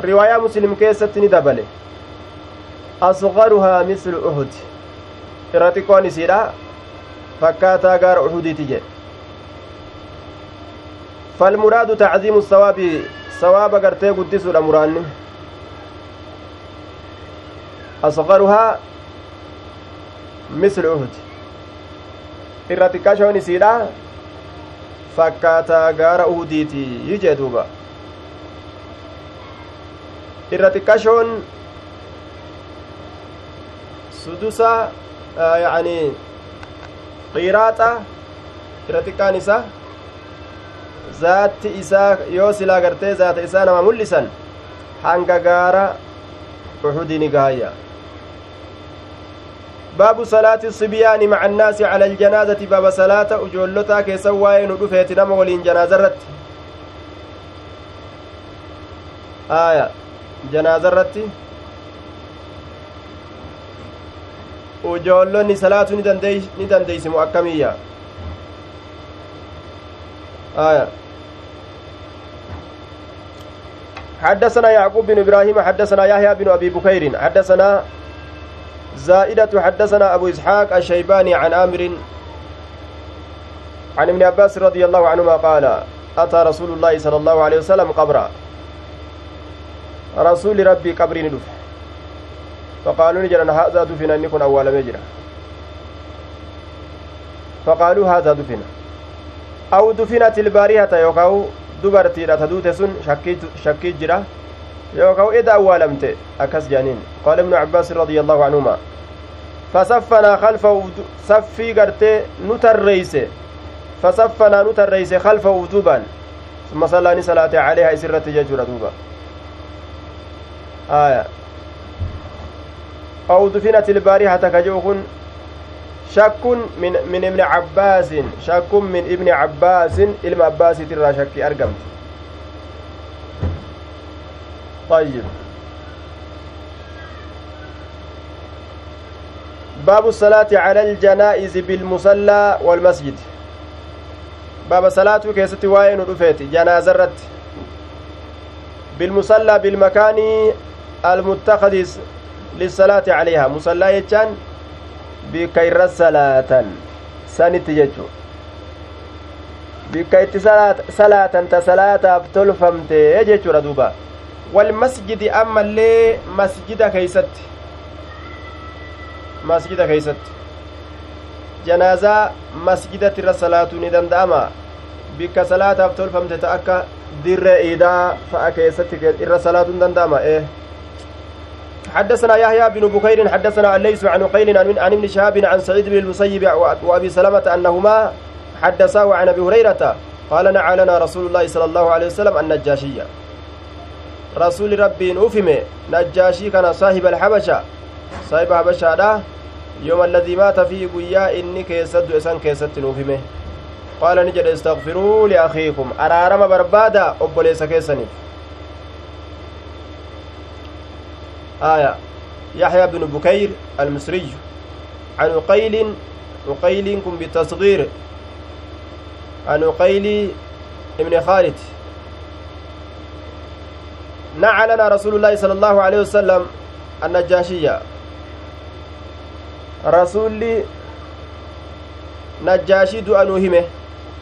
رواية مسلم كيست ندبل. أصغرها مثل أهد إراتيكون سيرا فكاتا غار أهدي تجي فالمراد تعظيم الثواب. ثواب غرتي قدس الأمران أصغرها مثل أهد isiidha fakkaataa gaara uhudiiti jee duuba irra xiqqashoon sudusa yani qiraaxa irra xiqqaan isa zaatti isaa yoo silaa gartee zaata isaa nama mul'isan hanga gaara uxudii ni gaayya baabu salaati sibyaani maca annaasi cala aljanaazati baaba salaata ujoollotaa keessan waa'ee nu dhufeeti nama waliin janaaza irratti aya janaaza irratti ujoollonni salaatu ni dandeeysimu akkamiyya aya حدثنا يعقوب بن إبراهيم حدثنا يحيى بن ابي بكير حدثنا زائدة حدثنا أبو إسحاق الشيباني عن آمر عن ابن عباس رضي الله عنهما قال أتى رسول الله صلى الله عليه وسلم قبرا رسول ربي قبري ندف. فقالوا نجرا هذا دفن أن يكون أول مجرى فقالوا هذا دفن. أو دفنت البارحة يوكاو dubartiidha ta duute sun shakkii jira yookaan eda awwaalamte akkas jaaniin qaala ibnu cabbaasin radia allahu anhuma fasaffanaa khalfahu saffii gartee nu tarreeyse fasaffanaa nu tarreeyse khalfahu duubaan summa sallaani salaate caleeha isirratti jechuudha duuba aya أو دفنت البارحة كجوكن شك من من ابن عباس شك من ابن عباس علم عباس ترى شك أرقمت طيب. باب الصلاة على الجنائز بالمصلى والمسجد. باب صلاة كيست واين رفيت جنازة بالمصلى بالمكان المتخذ للصلاة عليها. مصلى يجان بكير صلاة سنت يجو. itti salaatan ta salaataaf tolfamte jechuudha duuba walmasjidi ammallee masjida keeysatti masjida keeysatti janaazaa masjidatti irra salaatuu ni danda'ama bikka salaataaf tolfamte ta akka dirree iidaa fa'a keessatti irra salaatuu hin danda'ama ee حدثنا يحيى بن بكير حدثنا الليث عن قيل عن ابن شهاب عن سعيد بن المسيب وابي سلمه انهما حدثاه عن ابي هريره قال نعى لنا رسول الله صلى الله عليه وسلم النجاشية رسول ربي أفهم نجاشي كان صاحب الحبشة. صاحب حبشة يوم الذي مات فيه قيا إني كيسد إسان كيسد نوفمه قال نجد استغفروا لأخيكم. أرارم بربادا أبوليس كيسني. آية. يحيى بن بكير المصري. عن قيل وقيل كن بالتصغير. عن قيل ابن خالد. نعى رسول الله صلى الله عليه وسلم النجاشية رسول نجاشي دعا نوهمه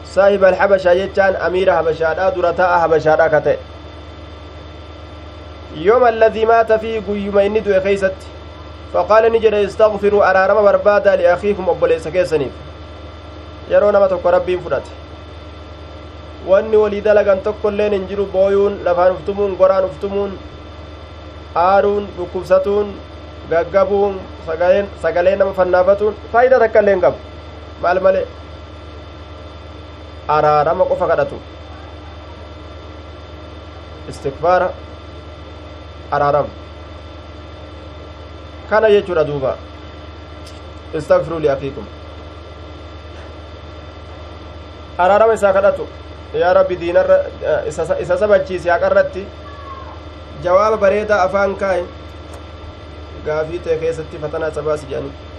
صاحب الحبشة يجان أمير حبشة. درتاء حبشة كتة. يوم الذي مات فيه قيوم إني دعا خيست. فقال نجد استغفروا أرارم بربادا لأخيكم أبوليس كيسنيف yeroo nama tokko rabbiin fudhate wanni walii dalagan tokkoilleen hin jiru booyuun lafaan uftumuun goraan uftumuun aaruun dhukkubsatuun gaggabuun sagalee nama fannaafatuun faayidaa takka illee hin qabu maal malee araarama qofa kadhatu istikbaara araarama kana jechuudha duuba istagfiruu liakiikum araarama isaa kadhatu yaa rabbi diinarra isa sabachiise haqarratti jawaaba bareedaa afaan kaaye gaafii ta'e keessatti fatanaa isa baasi jedhanii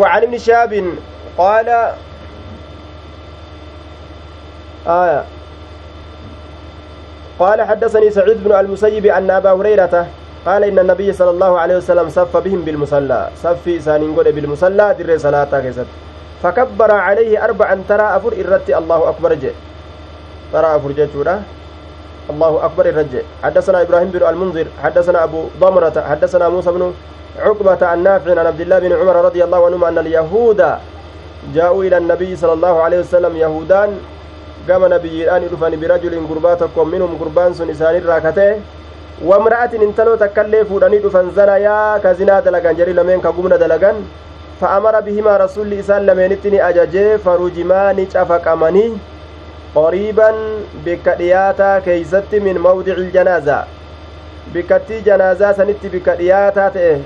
وعن ابن شهاب قال آية قال حدثني سعيد بن المسيب أن أبا هريرة قال إن النبي صلى الله عليه وسلم صف بهم بالمصلى. صف سانين بالمصلى در صلاة كيست. فكبر عليه أربعا ترى أفر إرتي الله أكبر جي. ترى أفر جيتورا الله أكبر الرجع حدثنا إبراهيم بن المنذر حدثنا أبو ضمرة حدثنا موسى بن عقبة عن نافع عن عبد الله بن عمر رضي الله عنهما أن اليهود جاءوا إلى النبي صلى الله عليه وسلم يهودان. قام نبي أن يدفن برجل قرباتكم منهم قربان سن إسان الراكته وامرأة انتلو تكلي فوداني دفن زنايا كزنا دلغان جري لمن كقمنا دلغان فأمر بهما رسول إسان لمن اتني أجاجي فرجماني شفقمني قريبا بك دياتا كيست من موضع الجنازة. بكتي جنازة سنت بك دياتا تئه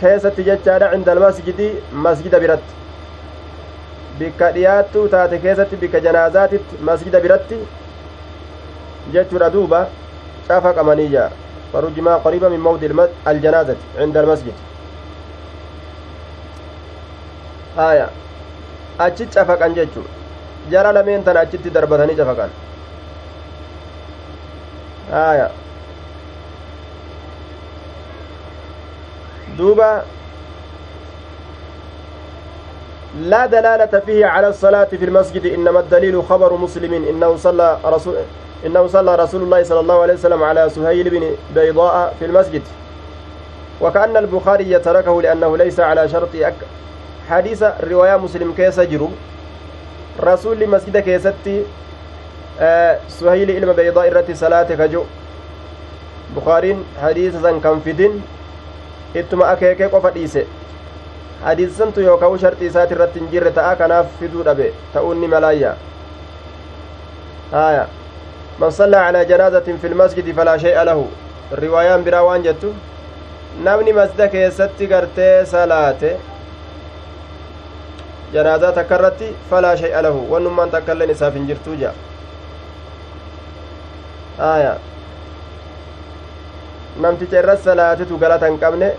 كيست جتشارع عند المسجد مسجد برت. bikka dhiyaattuu taate keessatti bikka janaazaatitti masjida biratti jechuudha duuba cafa qamanii jaa farujimaa qariiba min mawdi haya achi cafaqan jechuu jara lameen tana achitti darbatanii cafaqan. Haya duuba. لا دلالة فيه على الصلاة في المسجد إنما الدليل خبر مسلم إنه صلى رسول إنه صلى رسول الله صلى الله عليه وسلم على سهيل بن بيضاء في المسجد وكأن البخاري تركه لأنه ليس على شرط أك حديث رواية مسلم كيس جرو رسول مسجد كيستي آه سهيل إلما بيضاء إرتي صلاة كجو بخارين حديث كان فدين إتما أكيكي قفت إيسي hadiisantu yookaan sharxii isaati irratti hin jirre ta'a kanaaf fiduu dhabe ta'uun ni malaayya haya man sallaa calaa janaazatin fi lmasjidi falaa shay'a lahu riwaayaan biraa waan jettu namni masjida keessatti gartee salaate janaazaa takka irratti falaa shay'a lahu wannummaan takka illeen isaaf hin jirtuu jea haya namticha irras salaatetu galata hin qabne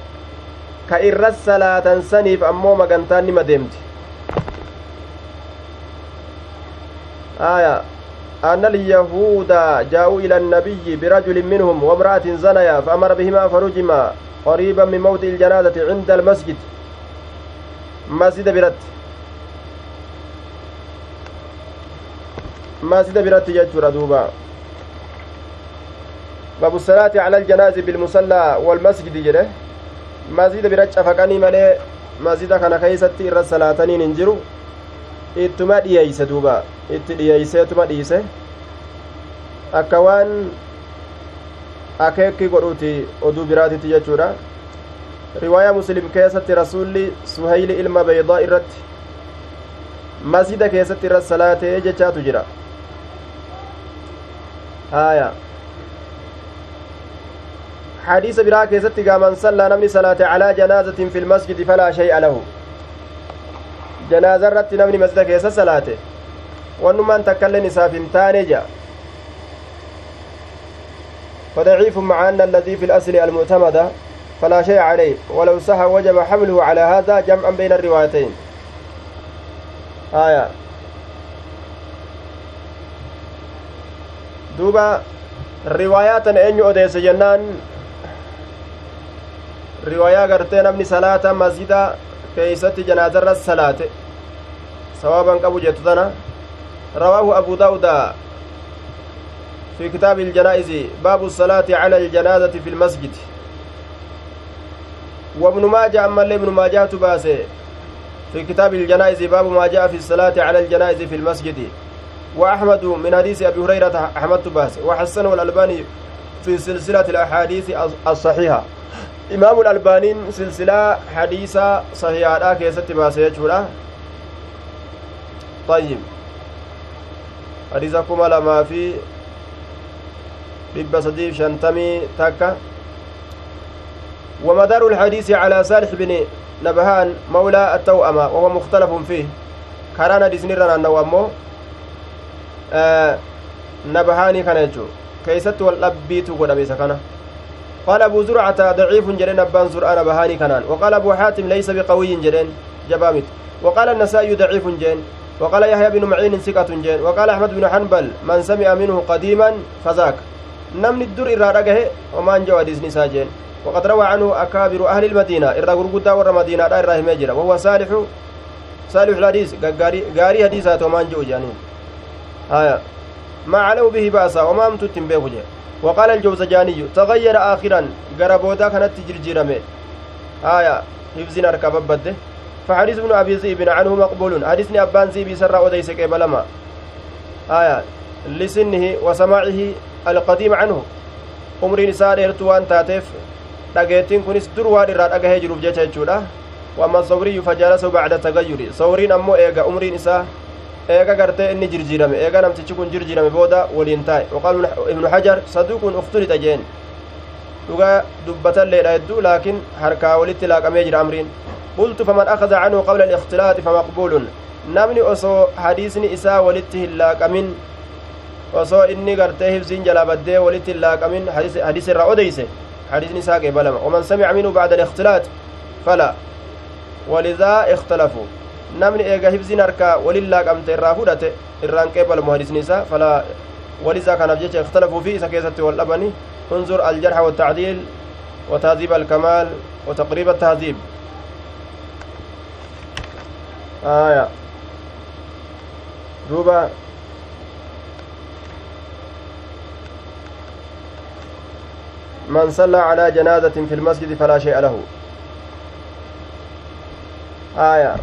ka irra salaatan saniif ammoo magantaan nima deemti آية أن اليهود جاءوا إلى النبي برجل منهم وامرأة زنيا فأمر بهما فرجما قريبا من موت الجنازة عند المسجد مسجد برت مسجد برت يجور دوبا باب الصلاة على الجنازة بالمصلى والمسجد جره masjida bira cafaqanii malee masjida kana keeysatti irra salaataniin hin jiru ittuma dhiyeeyse duuba itti dhiyeeyseetuma dhiise akka waan akeekki godhuuti oduu biraatitti jechuudha riwaayaa muslim keessatti rasulli suhayli ilma baydaa irratti masjida keessatti irra salaatee jechaatu jira haaya حديث برا كيست من صلى نمني صلاة على جنازة في المسجد فلا شيء له جنازة رت نمني مسجد كيس صلاة ونمان تكلم نساف تانجا فضعيف مع أن الذي في الأصل المعتمدة فلا شيء عليه ولو صح وجب حمله على هذا جمعا بين الروايتين آية دوبا روايات أن أديس جنان riwaayaa gartee namni salaata masjida keeysatti janaazarra salaate sawaaban qabu jettu tana. Rawaahu abu daawuda في كتاب الجنائز باب الصلاة على الجنازة في المسجد وابن ماجه أما اللي ابن ماجه تباسي في كتاب الجنائز باب ما جاء في الصلاة على الجنائز في المسجد وأحمد من حديث أبي هريرة أحمد تباسي وحسنه الألباني في سلسلة الأحاديث الصحيحة. imaamu albaaniin silsilaa hadiisa sahihaadhaa keessatti baase jechuudha طيب. kuma lamaa fi dhibba sadiif shantamii takka ومدار الحديث على صالح بن نبهان مولى التوأمة وهو مختلف فيه. كرانا ديسنيرا أنه أمو آه نبهاني كان يجو. كيست والأبيت قدميس كان. قال أبو زرعة ضعيف جرين أبان زرعة نبهاني كانان وقال أبو حاتم ليس بقوي جرين جبامت. وقال النسائي ضعيف جين وقال يحيى بن معين ثقة جين وقال أحمد بن حنبل من سمع منه قديما فذاك. نمني الدر إرى رقه وما أنجو حديث نساء جين وقد روى عنه أكابر أهل المدينة. إرى غرقودا ور مدينة لا إرى وهو صالح صالح الحديث. غاري حديثات وما أنجو جانين. آية. ما علوا به بأسا وما أمتتم به جين وقال الجوزجاني تغير آخرا غربودا كانت تجرجرمه آية. حفظنا ركب بده فحديث ابن أبي ذئب عنه مقبول. حديثني أبان ذئب سر وديس كيبلما آية. لسنه وسماعه القديم عنه. umriin isaa dheertu waan taateef dhageettiin kunis dur waan irraa dhagahee jiruuf jecha jechuudha wamma sawriyyu fajaalasahu bacda tagayyuri sawriin ammoo eega umriin isaa eega gartee inni jirjiirame eega namtichi kun jirjiirame booda waliin taa'e waqaal ibnu hajar saduuqun uftulita jeen dhuga dubbatalleedha hedduu laakiin harkaa walitti laaqamee jira amriin qultu faman akaza canhu qabla alikhtilaati famaqbuulun namni osoo hadiisni isaa walitti hin laaqamin osoo inni gartee hibsiin jalaa baddee walitti hin laaqamin hadiis irraa odeyse hadiisni isaa qeebalama waman samica minhu bacda alikhtilaat fala walidaa ikhtalafu namni eega hibsiin harkaa walin laaqamte irraa fudhate irraan qeebalamu hadiisni isaa fala walisaa kanaaf jecha ikhtalafu fi isa keessatti wal dhabani انظر الجرح والتعديل وتهذيب الكمال وتقريب التهذيب آية دوبا من صلى على جنازة في المسجد فلا شيء له آية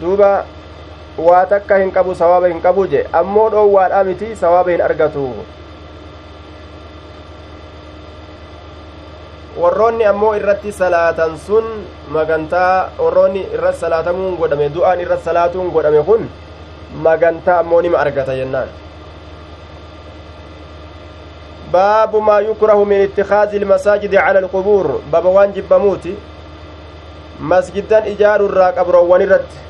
دوبا waa takka hin qabu sawaaba hin qabu je ammoo dhoowwaadha miti sawaaba hin argatu warroonni ammoo irratti salaatan sun magantaa warroonni irratti salaatamuun godhame du'aan irratti salaatuun godhame kun magantaa ammoo nima argata jennaan baabu maa yukrahu min ittikaazi ilmasaajidi cala alqubuur baba waan jibbamuuti masjiddan ijaaru irraa qabroowwan irratti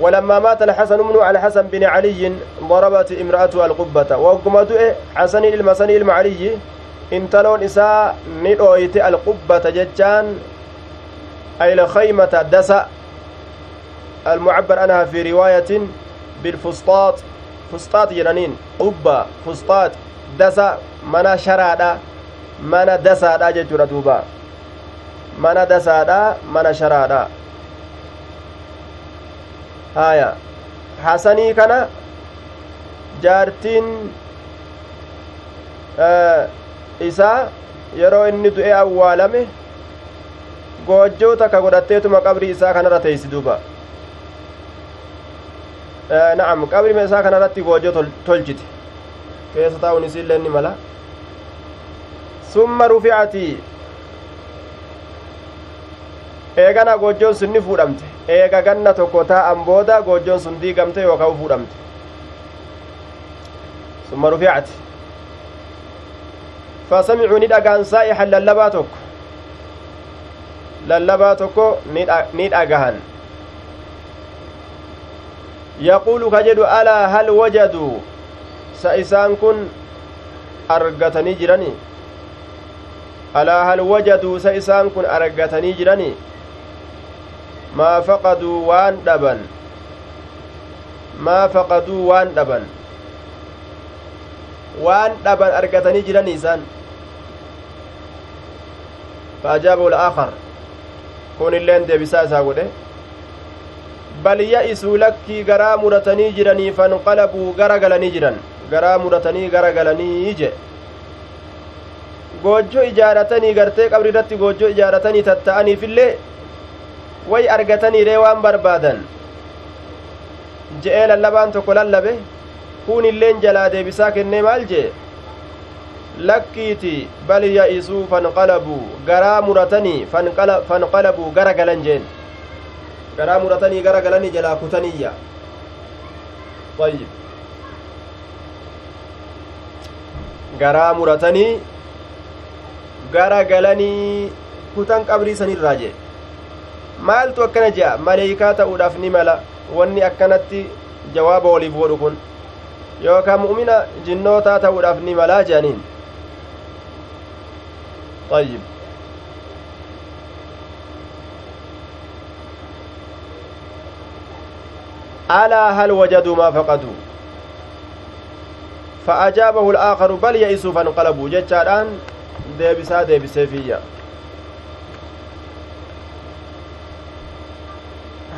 ولما مات الحسن بن الحسن بن علي ضربت امرأته القبة. دؤه حسن المسن المعلي intaloon isaa ni dhooyte alqubbata jechaan ay الخيمة dasa المعبر عنها في رواية بالفسطاط فسطاط جنانين قبة فسطاط دسا منا شرادة منا دسا جتورة دوبا منا دسا منا شرادة. Haya hasanii kana jaartiin isaa yeroo inni du'e awwaalame goojjoo takka godhatteetuma qabrii isaa kanarra teeysi duuba na'am qabrima isaa kanarratti goojjoo tolchite keessa taa'uun isiillee ni mala summa rufi'ati eegana goojjoon sun ni fuudhamte eega ganna tokko taa'an booda goojjoon sun diigamte yookaan fuudhamte summa rufi'ati fasamicuu ni dhagaan saa'ihan lallabaa tokko lallabaa tokko ni dhagahan yaquulu ka jedhu alaa hal wajaduu sa isaan kun argatanii jirani alaa hal wajaduu sa isaan kun argatanii jirani maa faqaduu waan dhaban maa faqaduu waan dhaban waan dhaban argatanii jiranii isaan faajaabahu laaakar kun illeen deebisaa isaa godhe bal ya'isuu lakkii garaa muratanii jiranii fanqalabuu gara galanii jiran garaa muratanii gara galanii je goojjo ijaaratanii gartee qabri irratti goojjo ijaaratanii tatta'aniifillee way argataniiree waan barbaadan je'ee lallabaan tokko lallabe kun illeen jalaa deebisaa kennee maal jee lakkiiti bal ya'isuu fanqalabuu garaa muratanii fanqalabuu gara galan jeen garaa muratanii gara galanii jalaa kutaniyya طيب garaa muratanii gara galanii kutan qabrii sanirraa jee maaltu akkana je'a maleeykaa ta'uudhaaf ni mala wanni akkanatti jawaaba waliif godhu kun yookaan mu'mina jinnootaa ta'uudhaaf ni malaa je'aniin طيب ألا هل وجدوا ما فقدوا فأجابه الآخر بل يئسوا فانقلبوا جتشاران ديبسا ديبسي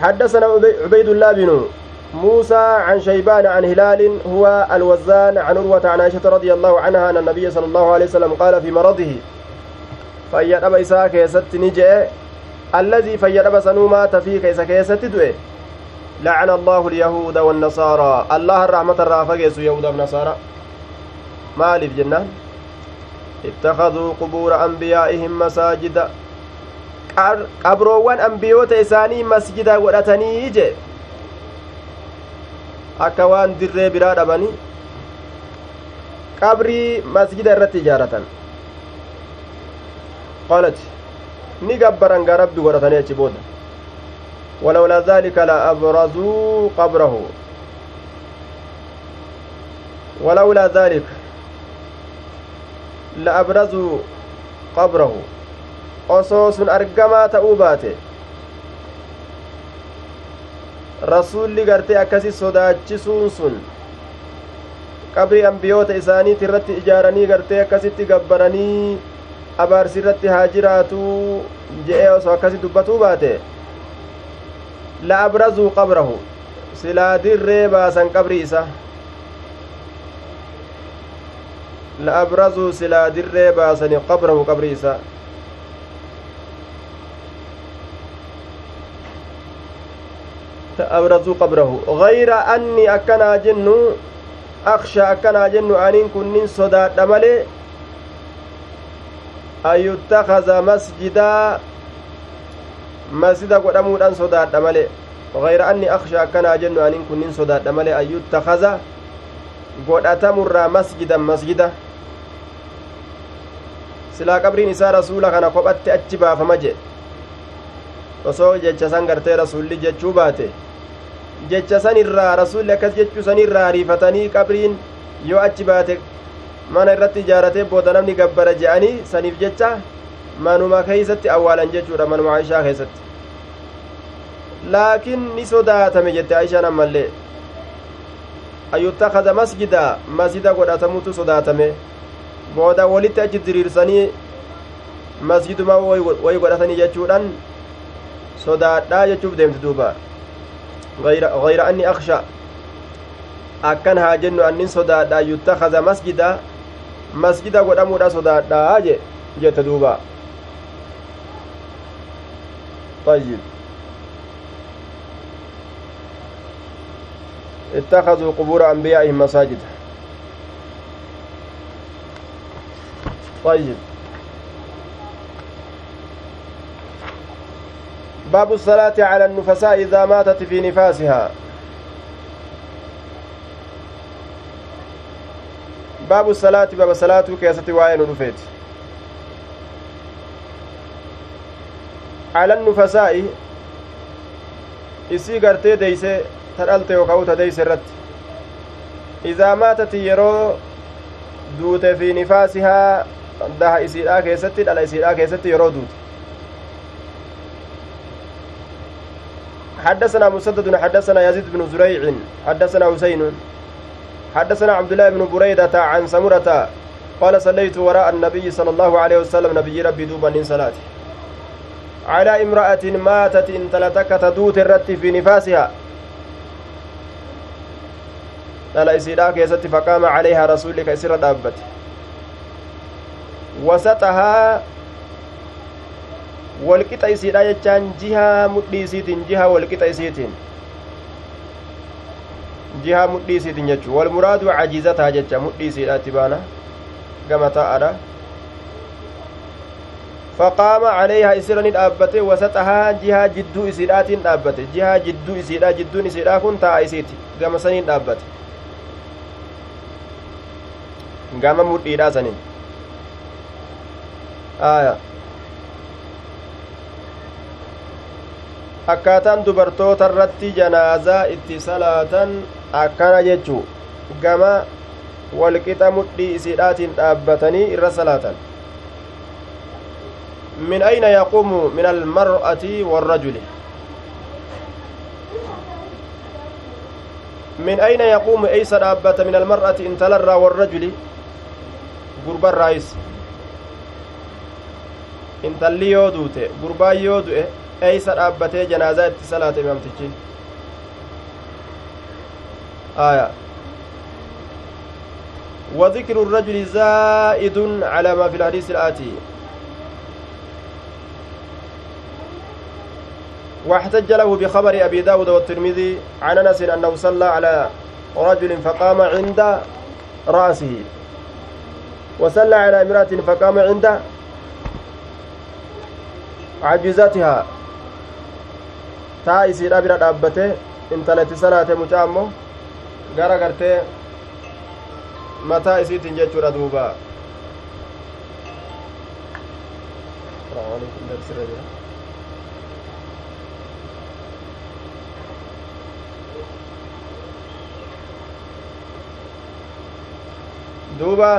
حدثنا عبيد الله بن موسى عن شيبان عن هلال هو الوزان عن عروة عن عائشة رضي الله عنها أن النبي صلى الله عليه وسلم قال في مرضه فيد أبا إساء كيست نجئ. الذي فيد أبا سنوما في كيس كيست دوئ. لعن الله اليهود والنصارى. الله الرحمة الرافقس يهود والنصارى. maaliif jennaan اتخذوا قبور أنبيائهم مساجدا qabroowwan ambiyoota isaanii masjida godhatanii je akka waan dirree biraa dhabanii qabrii masjida irratti ijaaratan qalat ni gabbaran gaa rabbi godhatanii achi booda ولولا ذلك لأبرزوا قبره ولولا ذلك لأبرزوا قبره osoo sun argamaa ta'uu baate rasuulli gartee akkasi sodaachisuun sun qabrii ambiyoota isaaniit irratti ijaaranii gartee akkasitti gabbaranii abaarsi irratti haa jiraatuu je'ee osoo akkasi dubbatuu baate la abrazuu qabrahu silaa dirree baasan qabrii isa la abrazuu silaa dirree baasani qabrahu qabrii isa أبرزوا قبره غير أني أكنا جن أخشى أكنا جن أنين كنين صداد ملي أن يتخذ مسجدا مسجدا قدمودان صداد ملي غير أني أخشى أكنا جن أنين كنين صداد ملي أن يتخذ godhatamurraa masjidan masjida silaa qabriin isaa rasuula kana kophatti achi baafama jedhe osoo jecha san gartee rasuulli jechuu baate jecha san irraa rasuulli akkas jechuu san irraa ariifatanii qabriin yoo achi baate mana irratti ijaaratee booda namni gabbara je'anii saniif jecha manuma keeysatti awwaalan jechuudha manuma aishaa keessatti laakiin ni sodaatame jette aishaan ammallee ayyuttakaza masjida masjida godhatamutu sodaatame booda walitti achi diriirsanii masjiduma wayi godhatanii jechuudhaan sodaadhaa jechuuf deemti duuba غير أني أخشى akkan haa jennu annin sodaadha yuttakaza masjida masjida godhamuudha sodaadha je jette duuba طيب اتخذوا قبور أنبيائهم مساجد طيب باب الصلاة على النفساء إذا ماتت في نفاسها باب الصلاة باب الصلاة كيسة وعين رفيت على النفساء deeyse ta dhalte yookaa uta deeyse irratti idaa maatati yeroo duute fi nifaasihaa daha isiidhaa keessatti dhala isiidhaa keessatti yeroo duute حدثنا مسدد حدثنا يزيد بن زريع حدثنا حسين حدثنا عبد الله بن بريدة عن سمرة قال صليت وراء النبي صلى الله عليه وسلم نبي ربي دوبا من صلاته. على امرأة ماتت إن تلتك تدوت الرت في نفاسها. dhala isiidhaa keessatti faqaama calayhaa rasuulika isirra dhaabbate wasaxahaa walqixa isiidha jechaan jihaa mudhii isiitiin jihaa walqixa isiitiin jihaa mudhii isiitiin jechuu walmuraadu cajiizataa jecha mudhii isiidhaatti baana gama taa'adha faqaama calayhaa isirra ni dhaabbate wasaxahaa jihaa jidduu isiidhaatiin dhaabbate jihaa jidduu isiidha jidduun isiidhaa kun taa'a isiiti gama saniin dhaabbate gama mudhiidhaa sanin aya akkaataan dubartoota irratti janaazaa itti salaatan akkana jechuu gama walqixa mudhii isiidhaatiin dhaabbatanii irra salaatan min ayna yaquumu min almar'ati warrajuli min ayna yaquumu eysa dhaabbata min almar'ati intalarraa warrajuli gurbarraayis intalli yoo duute gurbaan yoo du'e eeysa dhaabbatee janaazaa itti salaate imamtichi aya. وذكر الرجل زائد على ما في الحديث الآتي واحتج له بخبر أبي داود والترمذي عن أنس أنه صلى على رجل فقام عند رأسه وصلى على امرأة فقام عند عجزتها taa isiidha bira dhaabbate intalatti salaate mucaa ammoo gara gartee mataa isiitiin jechuudha duuba duuba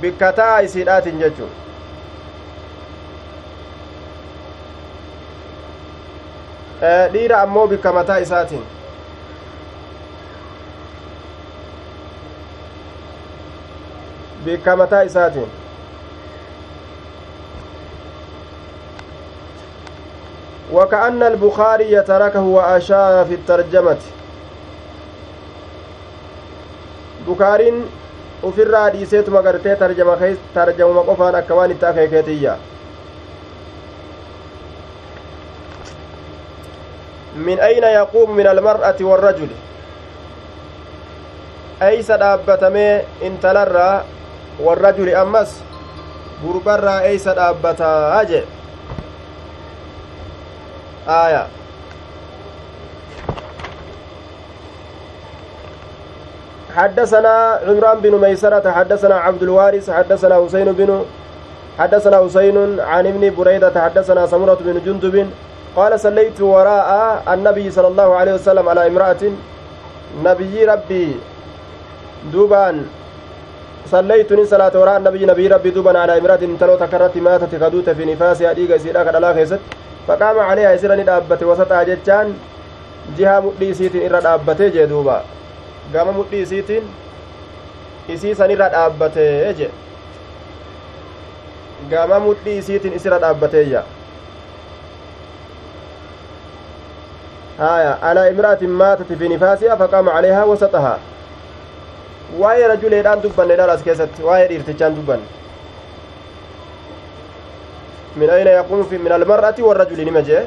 bikka taa isiidhaatiin jechuudha dhiira ammoo bikka mataa isaatiin bikka mataa isaatiin وكأن البخاري تركه وأشار في الترجمة بكارين ofirraa dhiiseetuma gartee tarjama qofaan akka waan itti min ayna yaquumu min almar'ati warrajuli eysa dhaabbatamee intalarraa warrajuli ammas gurbarraa eysa dhaabbataa jee aya حدثنا عمران بن ميسرة حدثنا عبد الوارث حدثنا حسين بن حدثنا حسين عن ابن بريدة حدثنا سمرة بن جندب قال صليت وراء النبي صلى الله عليه وسلم على امرأة نبي ربي دوبان. صليتني صلاة وراء النبي نبي ربي دوبان على امرأة تلو تكرت ماتت كدوت في نفاسها ديغا سيدا كدلا خيست. فقام عليها يسرني دابت وسطها جتان جهة مدي سيتين إرى دابت جي دوبا. قام مدي سيتين isii san irra dhaabbatee je gama mudhii isiitiin isirra dhaabbateeyya هايا على امرأة ماتت في نفاسها فقام عليها وسطها waa'ee rajuleedhaan dubbanne dhalas keessatti waa'ee dhiirtichaan dubbanne min ayna yaquumu fi min almar'ati warrajuli nima jee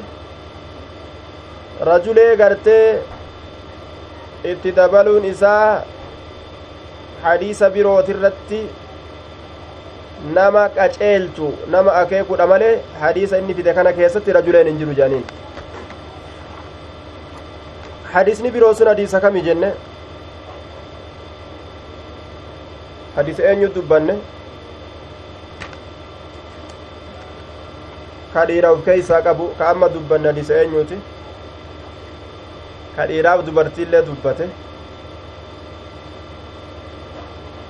rajulee gartee itti dabaluun isaa hadiisa birootirratti nama qaceelchu nama akeekudha malee hadiisa inni fide kana keessatti rajuleen hin jiru jedhaniin kami jenne hadiisa eenyu dubbanne ka dhiira of keeysaa qabu ka amma dubbanne hadiisa eenyuuti ka dhiiraaf dubartiillee dubbate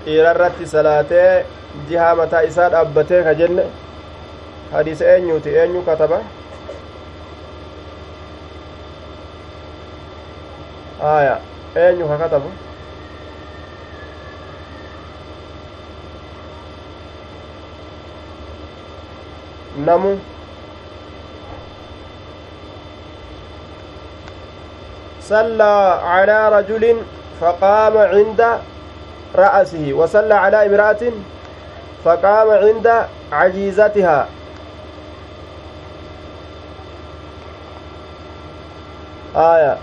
dhiira irratti salaatee jihaa mataa isaa dhaabbatee ka jenne hadiisa eenyuuti eenyu kataba aya eenyu ka katabu. Namu. صلى على رجل فقام عند رأسه وصلى على امرأة فقام عند عجيزتها آية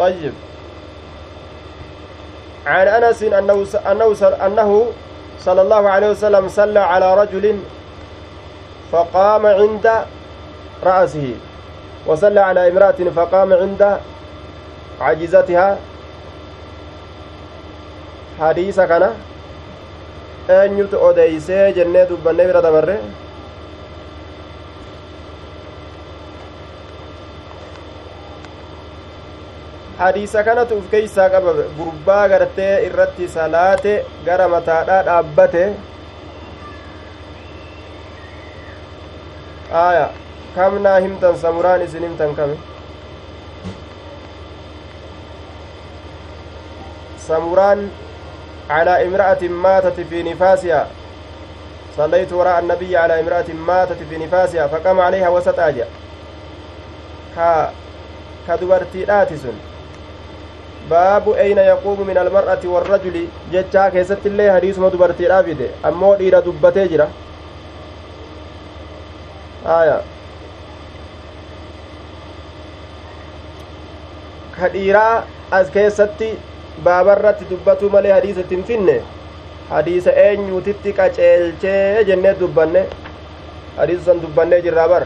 طيب. عن أنس أنه أنه أنه صلى الله عليه وسلم صلى على رجل فقام عند رأسه وصلى على امرأة فقام عند عجزتها حديث كان eenyutu odeeysee jennee dubbannee bira hadiisa kanatu uf keeysaa qaba gurbaa gartee irratti salaate gara mataadhaa dhaabbate aya kam naa himtan samuraan isin himtan kame samuraan على امرأة ماتت في نفاسها صليت وراء النبي على امرأة ماتت في نفاسها فقام عليها وسط أجا ك كدبرتي آتسن baabu eyna yaquumu min almar'ati warrajuli jechaa keessatti illee hadiisuma dubartiidhaa fide ammoo dhiira dubbatee jira aya ka dhiiraa as keessatti baabarratti dubbatuu malee hadiisa ittiin finne hadiisa eenyuutitti qaceelchee jennee dubbanne hadiisa san dubbannee jirraa bar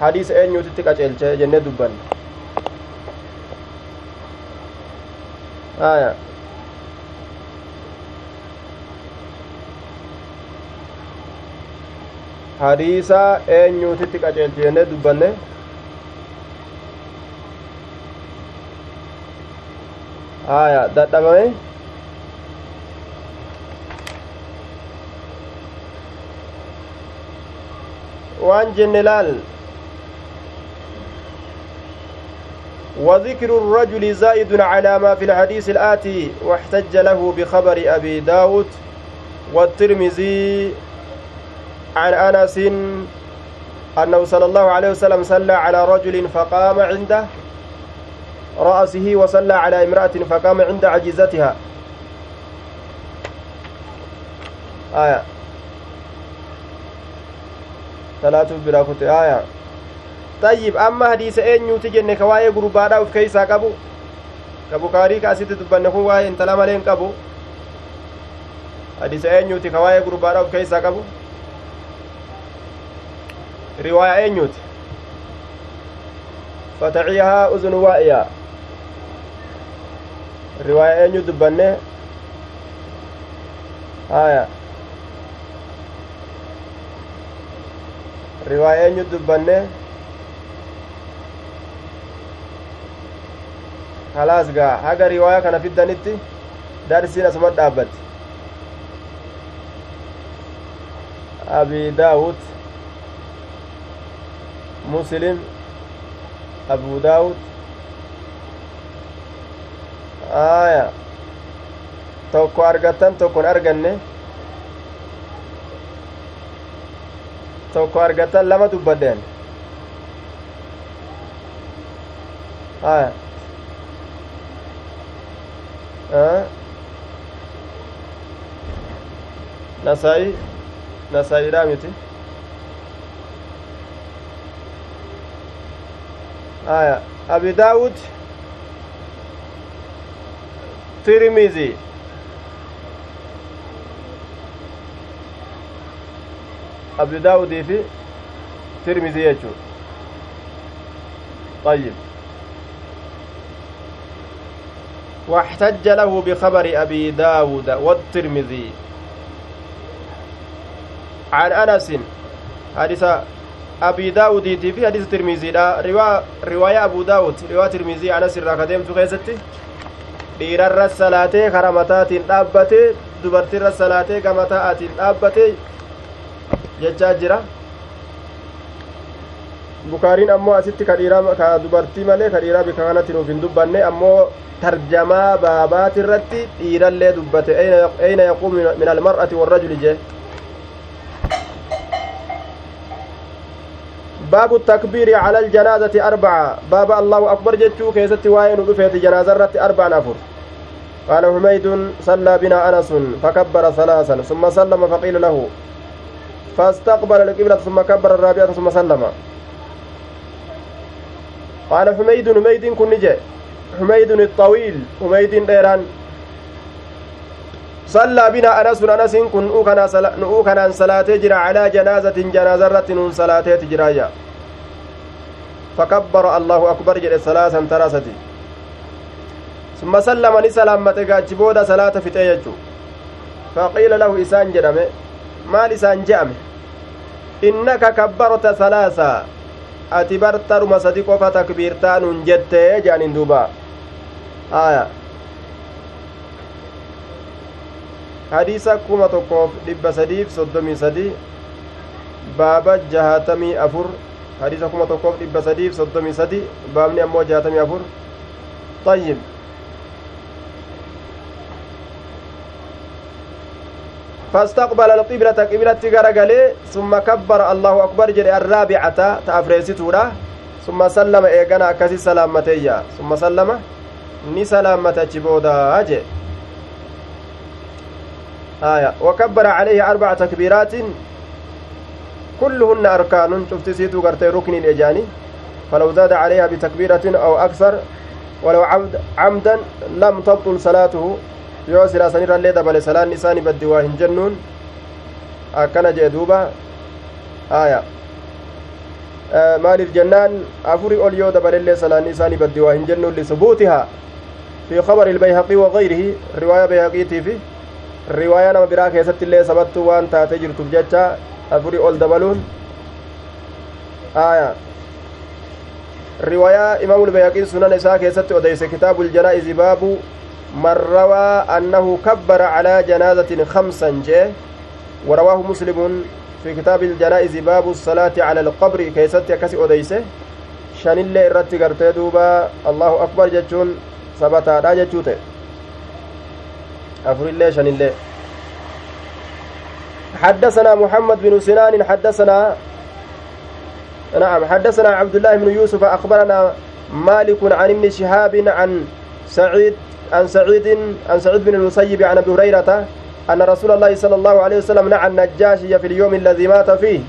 hadiisa eenyuutitti qaceelchee jennee dubbanne aya hadiisa eenyuutitti qaceelche jennee dubbanne aya dadhabame waan jenne laal وذكر الرجل زائد على ما في الحديث الآتي واحتج له بخبر أبي داود والترمذي عن أنس أنه صلى الله عليه وسلم صلى على رجل فقام عنده رأسه وصلى على امرأة فقام عند عجيزتها. آية. ثلاثة براكوت آية. طيب أما حديث أين يوتي جنة كواي غربادا وف كيسا قبو كبوكاري كاسيت دبن كون واي انت لما لين قبو حديث أين يوتي كواي غربادا وف كيسا قبو رواية أين يوتي فتعيها أذن وائية riwaayaa eenyu dubbanne? Haya riwaayaa eenyu dubbanne? Khalaas gaa haga riwaayaa kana fiddanitti darsiin asuma dhaabbatti abi daawud muslim abu daawud aya tokko argattan tokkon arganne tokko argattan lama dubbadeen aya nasaa'i nasaa'iidhaa miti aya abi daawud tirmizi abu daawudii fi tirmizi jechuu طيب واحتج له بخبر أبي داود والترمذي. عن أنس حديث أبي داود في حديث الترمذي. رواية أبو داود رواية الترمذي. عن أنس الراكدين في dhiirarra salaatee kara mataatiin dhaabbate dubartirra salaatee gama ta'atiin dhaabbate jechaa jira bukaariin ammoo asitti ka dhiiraa ka dubartii malee ka dhiiraa bika kanatti nuuf hin dubbanne ammoo tarjamaa baabaati irratti dhiirallee dubbate eyna yaquumu min almar'ati warrajuli jee باب التكبير على الجنازة أربعة باب الله أكبر جتشو كيست واين رفيت جنازة رت أربع نفر قال حميد صلى بنا أنس فكبر ثلاثا ثم سلم فقيل له فاستقبل القبلة ثم كبر الرابعة ثم سلم قال حميد حميد كن نجي. حميد الطويل حميد ديران. صلى بنا أنس أنس كن نؤكنا صلاة جرى على جنازة جنازة رت صلاة تجرايا فكبر الله أكبر جل ثلاثا تراستي ثم سلم نسلامة قاتبودا صلاة في تيجو. فقيل له إسان جرمه maal isaan je'ame innaka kabbarta salaasa ati bartaruma sadi qofa takbiirtaa nun jettee je'anin duuba aya hadiisa kuma tokkoof dhibba sadiif soddomii sadi baaba jahatamii afur hadiisa kuma tokkoof dhibba sadiif soddomii sadi baabni ammoo jahatamii afur طيب فاستقبل القبلة قبلة غرغلي ثم كبر الله أكبر جري الرابعة تأفريستورا ثم سلم إيغانا أكسي سلامتيا ثم سلم ni salaammatachi booda je آية. وكبر عليه أربع تكبيرات كلهن أركان شفت سيتو قرتي ركن الإجاني فلو زاد عليها بتكبيرة أو أكثر ولو عمد عمدا لم تبطل صلاته. Yoo silaa sanirrallee dabale salaan isaani baddi waa hin jennuun akkana jee duuba aya maaliif jennaan afurii ol yoo dabalellee salaan isaani baddi waa hin jennuun lisubuutihaa fi khabari ilbayhaqii wagayrihi riwaaya bayhaqiitii fi riwaayaa nama biraa keessatti illee sabattuu waan taatee jirtuuf jecha afurii ol dabaluun aya riwaayaa imaamul bayhaqiin sunan isaa keessatti odeyse kitaabul janaa'izi baabu من روى أنه كبر على جنازة خمسا جاء ورواه مسلم في كتاب الجنائز باب الصلاة على القبر كيست كسي أديسه شان الله إرتي قرتي دوبا الله أكبر جتشون سبتا دا جتشوته. أفر الله شان الله حدثنا محمد بن سنان حدثنا نعم حدثنا عبد الله بن يوسف أخبرنا مالك عن ابن شهاب عن سعيد عن سعيد عن سعيد بن المسيب عن أبي هريرة أن رسول الله صلى الله عليه وسلم نعى النجاشي في اليوم الذي مات فيه.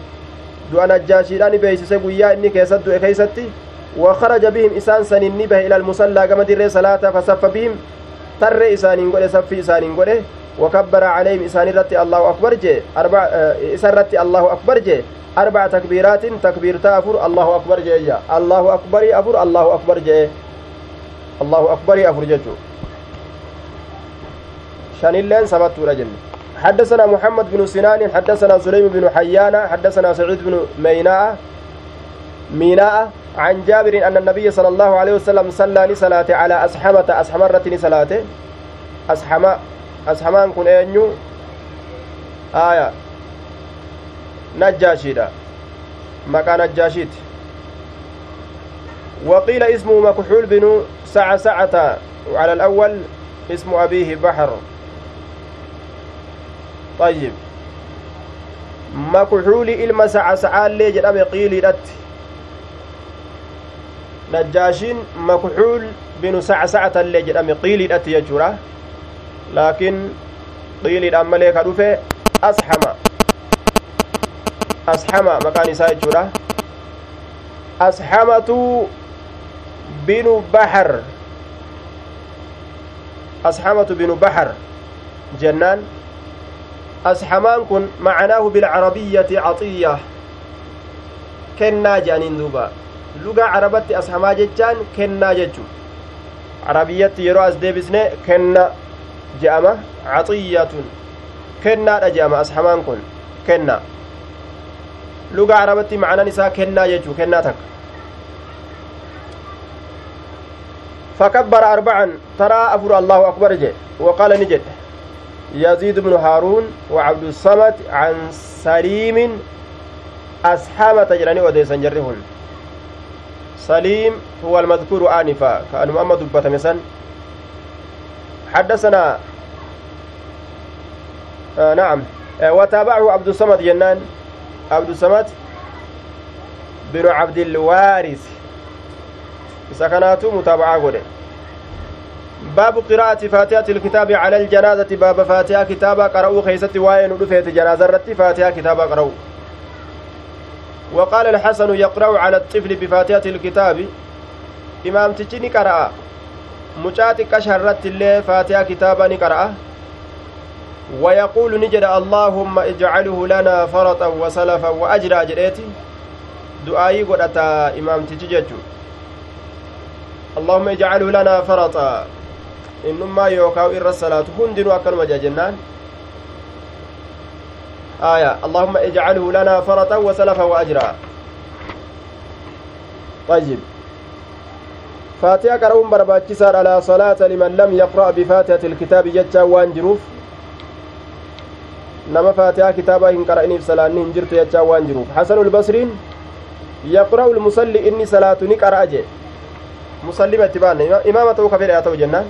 دعا نجاشي لاني بيسس قويا إني كيست كيستي وخرج بهم إسان سنين به إلى المصلى كما در صلاة فصف بهم. تر إسان قد صف إسان قد وكبر عليهم إسان رتي الله أكبر جي. أربع إسان رتي الله أكبر جي. أربع تكبيرات تكبير تأفر الله أكبر جي الله أكبر أفر الله أكبر جي. الله أكبر أفر جي شانيلين سبتوا رجل حدثنا محمد بن سنان حدثنا سليم بن حيان حدثنا سعيد بن ميناء ميناء عن جابر أن النبي صلى الله عليه وسلم صلى لصلاة على أسحمة أسحمرة صلاته. أسحما أسحمان كن أنيو. آية. نجاشيدا. مكان نجاشيت. وقيل اسمه مكحول بن سعسعة. وعلى الأول اسم أبيه بحر. طيب مكحولي ilma sacasacaallee jedhame qiiliidhatti najjaashiin makxuul binu sacsacatallee jedhame qiiliidhatti jechuudha laakiin qiiliidhaan malee ka dhufe ashama ashama maqaan isaa jechuudha ashamatu binu bahar ashamatu binu bahar jennaan asxamaan kun macanaahu bilcarabiyyati caxiyya kennaa jedhaniin duuba lugaa carabatti asxamaa jechaan kennaa jechu carabiyyatti yeroo as deebisne kenna je'ama caxiyyatun kennaadha je'ama asxamaan kun kenna lugaa carabatti macanaan isaa kennaa jechuu kennaa takka فكبر أربعا ترى أفر الله أكبر جي وقال نجد يزيد بن هارون وعبد الصمد عن سليم أصحاب تجراني وديسان جرهن. سليم هو المذكور آنفا كأن محمد بطمسان حدثنا آه نعم. آه وتابعه عبد الصمد جنان. عبد الصمد بن عبد الوارث. سكناته متابعة قوله باب قراءة فاتحة الكتاب على الجنازة. باب فاتحة كتابة قرأوا خيست وين رفيت جنازة رتي فاتحة كتابة قرأوا. وقال الحسن يقرأ على الطفل بفاتحة الكتاب. إمام تجني قرأ. مجاتي كشرت الله فاتحة كتابة قرأ. ويقول نجد اللهم اجعله لنا فرطا وسلفا وأجرا جريتي. du'aayii godhata imaamtichi jechu allahumma ijcalhu lanaa faraxa innummaa yookaa irra salaatu hundinuu akkanuma jea jennaan. آية اللهم اجعله لنا فرطا وسلفا وأجرا طيب فاتحة قرؤون برباچسار على صلاة لمن لم يقرأ بفاتحة الكتاب جتشا وان جروف نما فاتحة كتابا إن قرأني بسلاني هنجرت جتشا وان جروف حسن البصرين يقرأ المصلي إني صلاة نقرأ أجي مصلي باتبان إمامته كفر ياتو جنان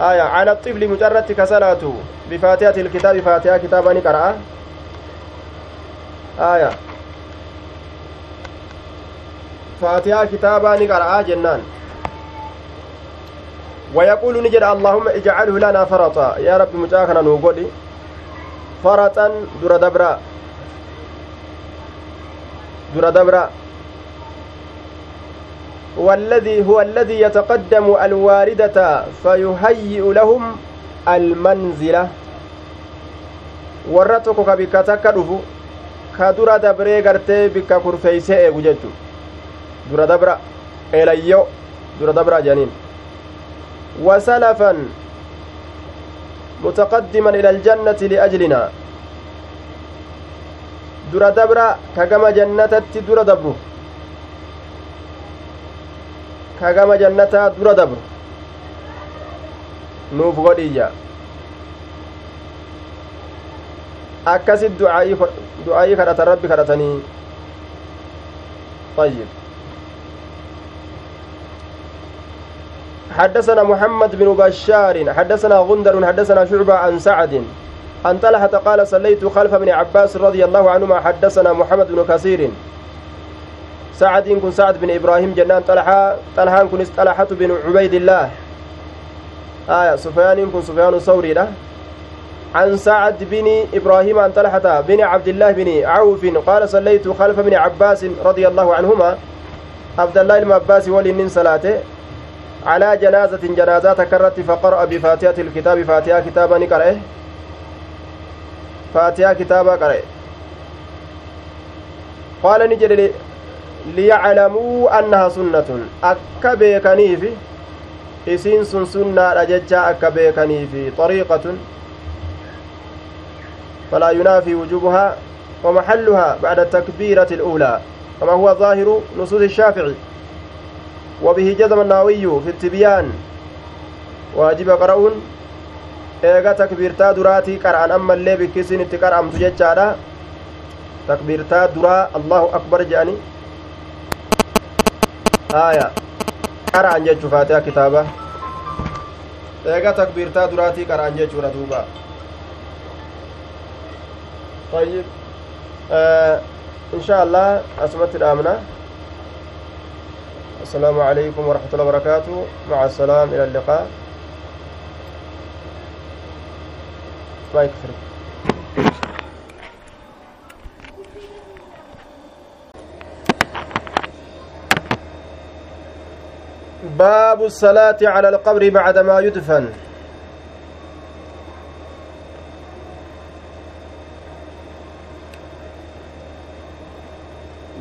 آية على الطفل مجرد كصلاة بفاتحة الكتاب فاتحة كتابا نقرأ آية. فاتحة كتابا نقرأ جنان. ويقول نجد اللهم اجعله لنا فرطا. يا رب مجاكنا نوغودي. فرطا در دبرا در دبرا والذي هو الذي يتقدم الواردة فيهيئ لهم المنزلة dhufu ka dura dabree gartee bikka kurfeeysee eegu jechu dura dabra elayyo dura dabra janiin وسلفا متقدما إلى الجنة لأجلنا در دبر كجم جنة در دبر جنة در دبر نوف غديجة أكسد دعائي دعائي كرة ربي كرتني طيب حدثنا محمد بن بشار حدثنا غندر حدثنا شعبة عن سعد. عن طلحة قال صليت خلف ابن عباس رضي الله عنهما حدثنا محمد بن كثير. سعد كن سعد بن إبراهيم جنان طلحة طلحة كن طلحة بن عبيد الله. آية سفيان كن سفيان ثوري عن سعد بن إبراهيم عن طلحة بن عبد الله بن عوف قال صليت خلف ابن عباس رضي الله عنهما. عبد الله بن عباس ولي صلاته. على جنازة جنازة تكرت فقرأ بفاتحة الكتاب فاتحة كتابا نقرأه فاتحة كتابا قرأه. قال نجد ليعلموا أنها سنة. أكا بيكنيف إسين سن سنة رججا أكا بيكنيف طريقة. فلا ينافي وجوبها ومحلها بعد التكبيرة الأولى. كما هو ظاهر نصوص الشافعي. وبه جزم النووي في التبيان. واجب قرؤون. eega takbiirtaa duraatii qara'an ammallee bikkisin itti qara'amtu jechaadha takbiirtaa duraa allahu akbar jedhani aya. Qara'an jechuu faatiha kitaaba. Eega takbiirtaa duraatii qara'an jechuudha duuba. طيب آه إن شاء الله أسمت الآمنة السلام عليكم ورحمة الله وبركاته مع السلام إلى اللقاء ما يكفر باب الصلاة على القبر بعدما يدفن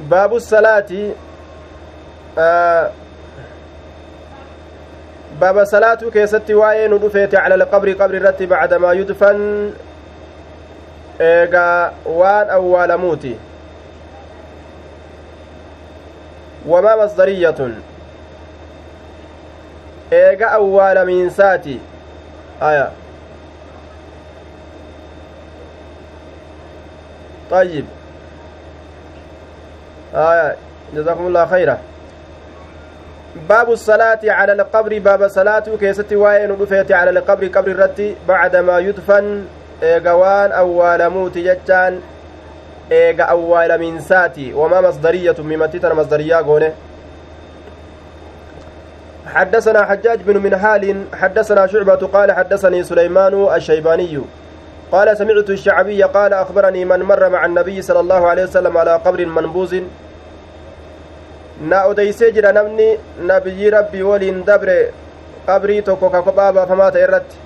باب الصلاة baaba salaatuu keessatti waa'ee nu dhufeete cala alqabri qabri irratti bacdamaa yudfan eegaa waan awwaalamuuti wamaa masdariyatun eega awwaalamiinsaati. Aya. طيب آية جزاكم الله خيرا باب الصلاة على القبر باب صلاة كيست وين رفيت على القبر قبر الرتي بعدما يدفن إيغوان أول موت جتان إيغا أول من ساتي وما مصدرية ممتتنا مصدرية قوله حدثنا حجاج بن منهال حدثنا شعبة قال حدثني سليمان الشيباني. قال سمعت الشعبي قال أخبرني من مر مع النبي صلى الله عليه وسلم على قبر منبوذ na odeysee jira namni nabiyyi rabbii waliin dabre qabrii tokko ka kophaa baafamaa ta'e irratti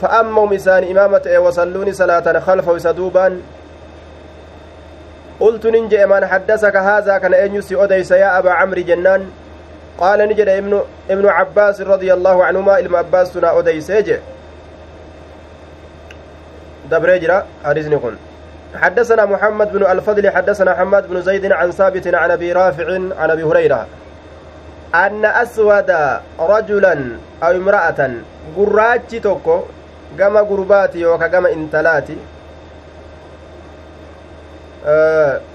fa'ammahum isaani imaama ta'e wasalluuni salaatan khalfahu isa duubaan قلت ننجئ من حدثك هذا كان أنيس أديس يا أبا عمرو جنان. قال نجد ابن ابن عباس رضي الله عنهما إلما عباس تنا أديس يجي دبريجرا حديثني حدثنا محمد بن الفضل حدثنا حماد بن زيد عن ثابت عن أبي رافع عن أبي هريرة. أن أسود رجلا أو امرأة قراتي توكو gama gurbaati yooka gama intalaati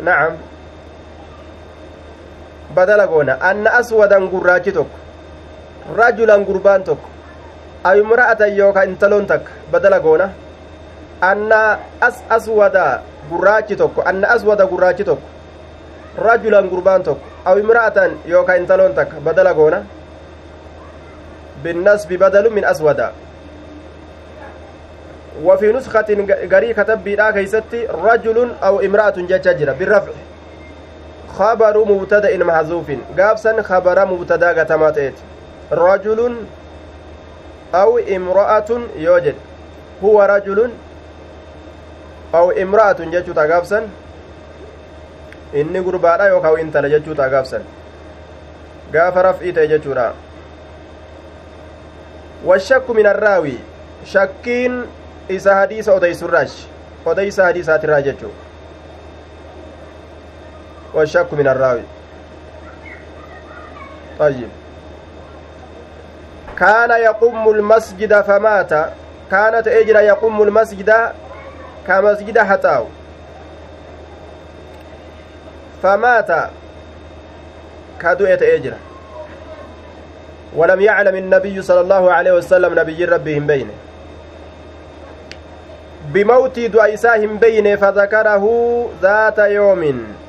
nacam badala goona anna aswadan gurraachi tokko rajulan gurbaan tokko aw imra'atan yooka intaloon takka badala goona anna as aswada gurraachi tokko anna aswada gurraachi tokko rajulan gurbaan tokko aw imra'atan yooka intaloon takka badala goona binnasbi badalu min aswada وفي نسخة غري كتب بيدا كيستي رجل أو امرأة جججرة بالرفع خبر مبتدأ محذوف قابسا خبر مبتدأ قتماتيت رجل أو امرأة يوجد هو رجل أو امرأة ججوتا قابسا inni gurbaadha yookaan intala jechuudha gaafsan gaafa raf'ii ta'e jechuudha washakku min arraawi shakkiin isa hadiisa odeysurraash odeysa hadiisaatirraa jechuu والشك من الراوي. طيب. كان يقوم المسجد فمات. كانت اجرا يقوم المسجد كمسجد حتاو. فمات. كدوية اجرا ولم يعلم النبي صلى الله عليه وسلم نبي ربهم بينه isaa hin beyne fadakarahu zaata yoomin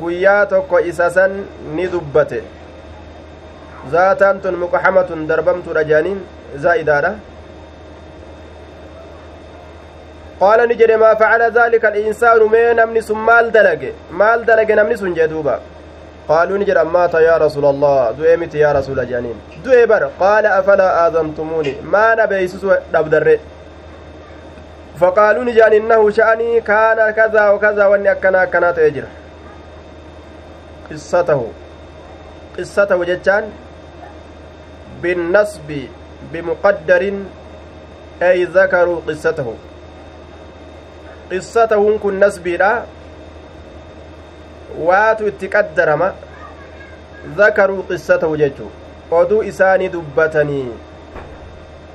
guyyaa tokko isa san ni dubbate zaataan tun muqaxamatun darbamtuudha jaaniin zaa'idaadha qaala ni jedhe maa facala daalika alinsaanu mee namni sun maal dalage maal dalage namni sun jee duuba qaaluu ni jedhan maata yaa rasuula allah du'ee miti yaa rasuula jaaniin du'ee bar qaala afalaa aadamtumuuni maana beeysisu dhabdarre نجان إنه شأني كان كذا وكذا واني أكنا أكنا تأجر قصته قصته جتان بالنصب بمقدر أي ذكروا قصته قصته كن نسبي لا waatu itti qaddarama zakaruu qissatahu jechuu oduu isaanii dubbatanii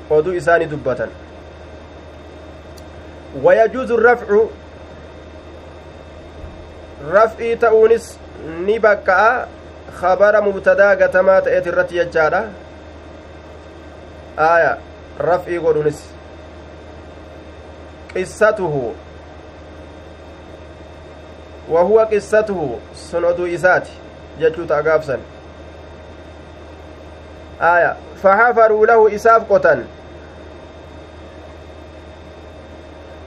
oduu isaanii dubbatan ويجوز الرفع رفعي تؤونس نبكا خبر مبتدا قتما تأتي الرتي يجارة آية رفعي قولونس قصته وهو قصته سند إساتي جتشوت أقافسا آية فحفروا له إساف قتن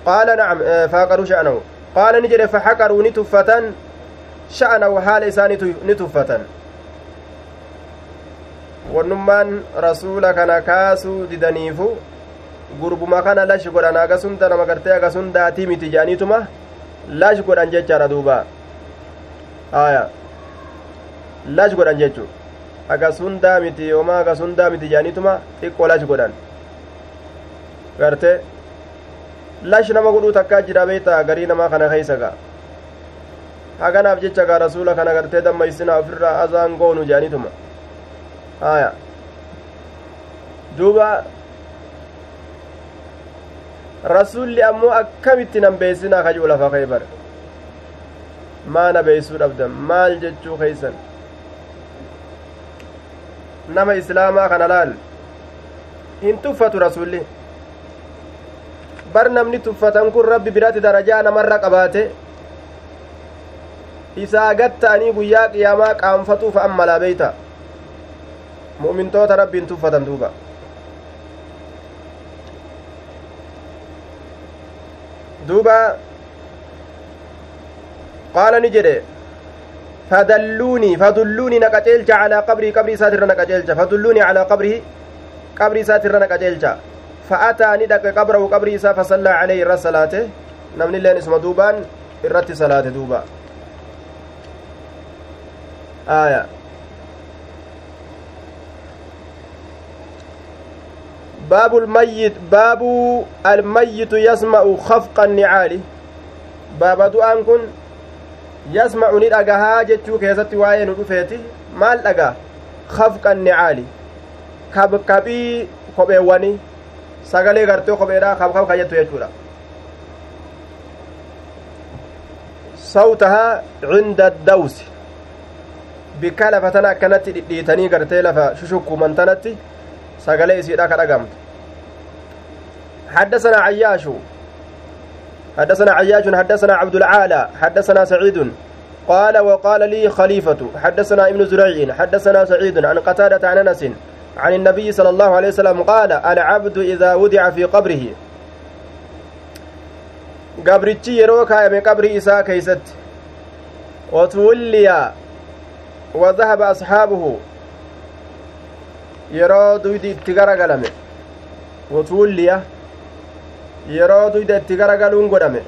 qaala nacam faaqaruu sha'anahu. Qaala ni jedhe faxaqaruu ni tuffatan sha'anahu haala isaa ni tuffatan wannummaan rasuula kana kaasuu didaniifu gurbuma kana lash godhan agasunda nama gartee agasundaatii miti jedhaniituma lash godhan jechaadha duuba aya lash godhan jechu agasundaa miti yooma agasundaa miti jedhaniituma xiqqoo lash godhan garte lash nama godhuu takkaa jira beeyta garii namaa kana keeysa ga haganaaf jecha gaa rasuula kana gartee dammaysinaa ofirraa azaan goonu jedhanituma haya duuba rasulli ammoo akkamitti nan beeysinaa kajuu lafa kaybar maana beeysuu dhabdan maal jechuu keeysan nama islaamaa kana laal hin tuffatu rasulli bar namni tuffatan kun rabbi biratti darajaa namarra qabaate isaa gatta'anii guyyaa qiyaamaa qaanfatuuf ammalaa beeyta mu'mintoota rabbiin tuffatan duuba duuba qaala ni jedhe qaceelcha calaa qabrii qabrii isaatirra na qaceelcha fadulluunii calaa qabrihi qabrii isaatirra na qaceelcha فأتى ندق قبره قبري فصلى عليه الرسالة نمني لين اسم دوبان irratti salaate duuba aya باب الميت باب الميت يسمع خفق النعال باب دعان كن يسمع ندغها جچو كيستي وايه ندفيتي مال دغا خفق النعال kabkabii kopheewwanii sagalee gartee kopheedhaa kabkab kajettu jechuudha sawtahaa cinda dawsi bikka lafa tana akkanatti dhidhiitanii gartee lafa shushukkuman tanatti sagalee isiidha ka dhagamtu حدثنا عياش حدثنا عياش حدثنا عبد العالى حدثنا سعيد قال وقال لي خليفة حدثنا ابن زريع حدثنا سعيد عن قتادة عن أنس عن النبي صلى الله عليه وسلم قال العبد إذا ودع في قبره qabrichi yeroo kaayame qabrii isaa keeysatti watuwulliya wadahaba asxaabuhu yeroo duydi itti garagalame watuwulliya yeroo duyda itti garagaluun godhame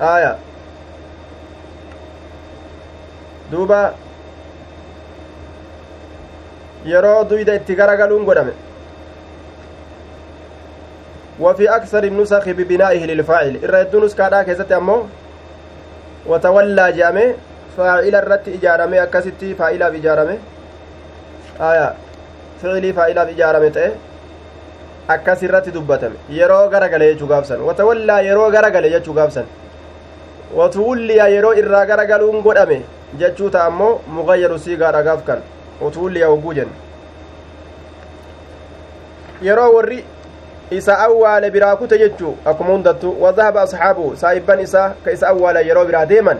aya duuba yeroo duyda itti garagaluun godhame وفي أكثر النسخ ببنائه للفاعل الرد نسكا كيست أمو وتولى جامع فاعل الرت إجارمي أكستي فاعل بإجارمي آية فعلي فاعل بإجارمي تأه akkas irratti dubbatame yeroo garagale jechuu gaabsan watawallaa yeroo garagale jechuu gaabsan watuwulliya yeroo irraa garagaluun godhame jechuu ta'a ammoo mugayyaru siigaadha gaaf kan watuwulliya hogguu jenne yeroo warri isa awwaale biraa kute jechuu akkuma hundattu wadahaba asxaabu saa'ibban isaa ka isa awwaala yeroo biraa deeman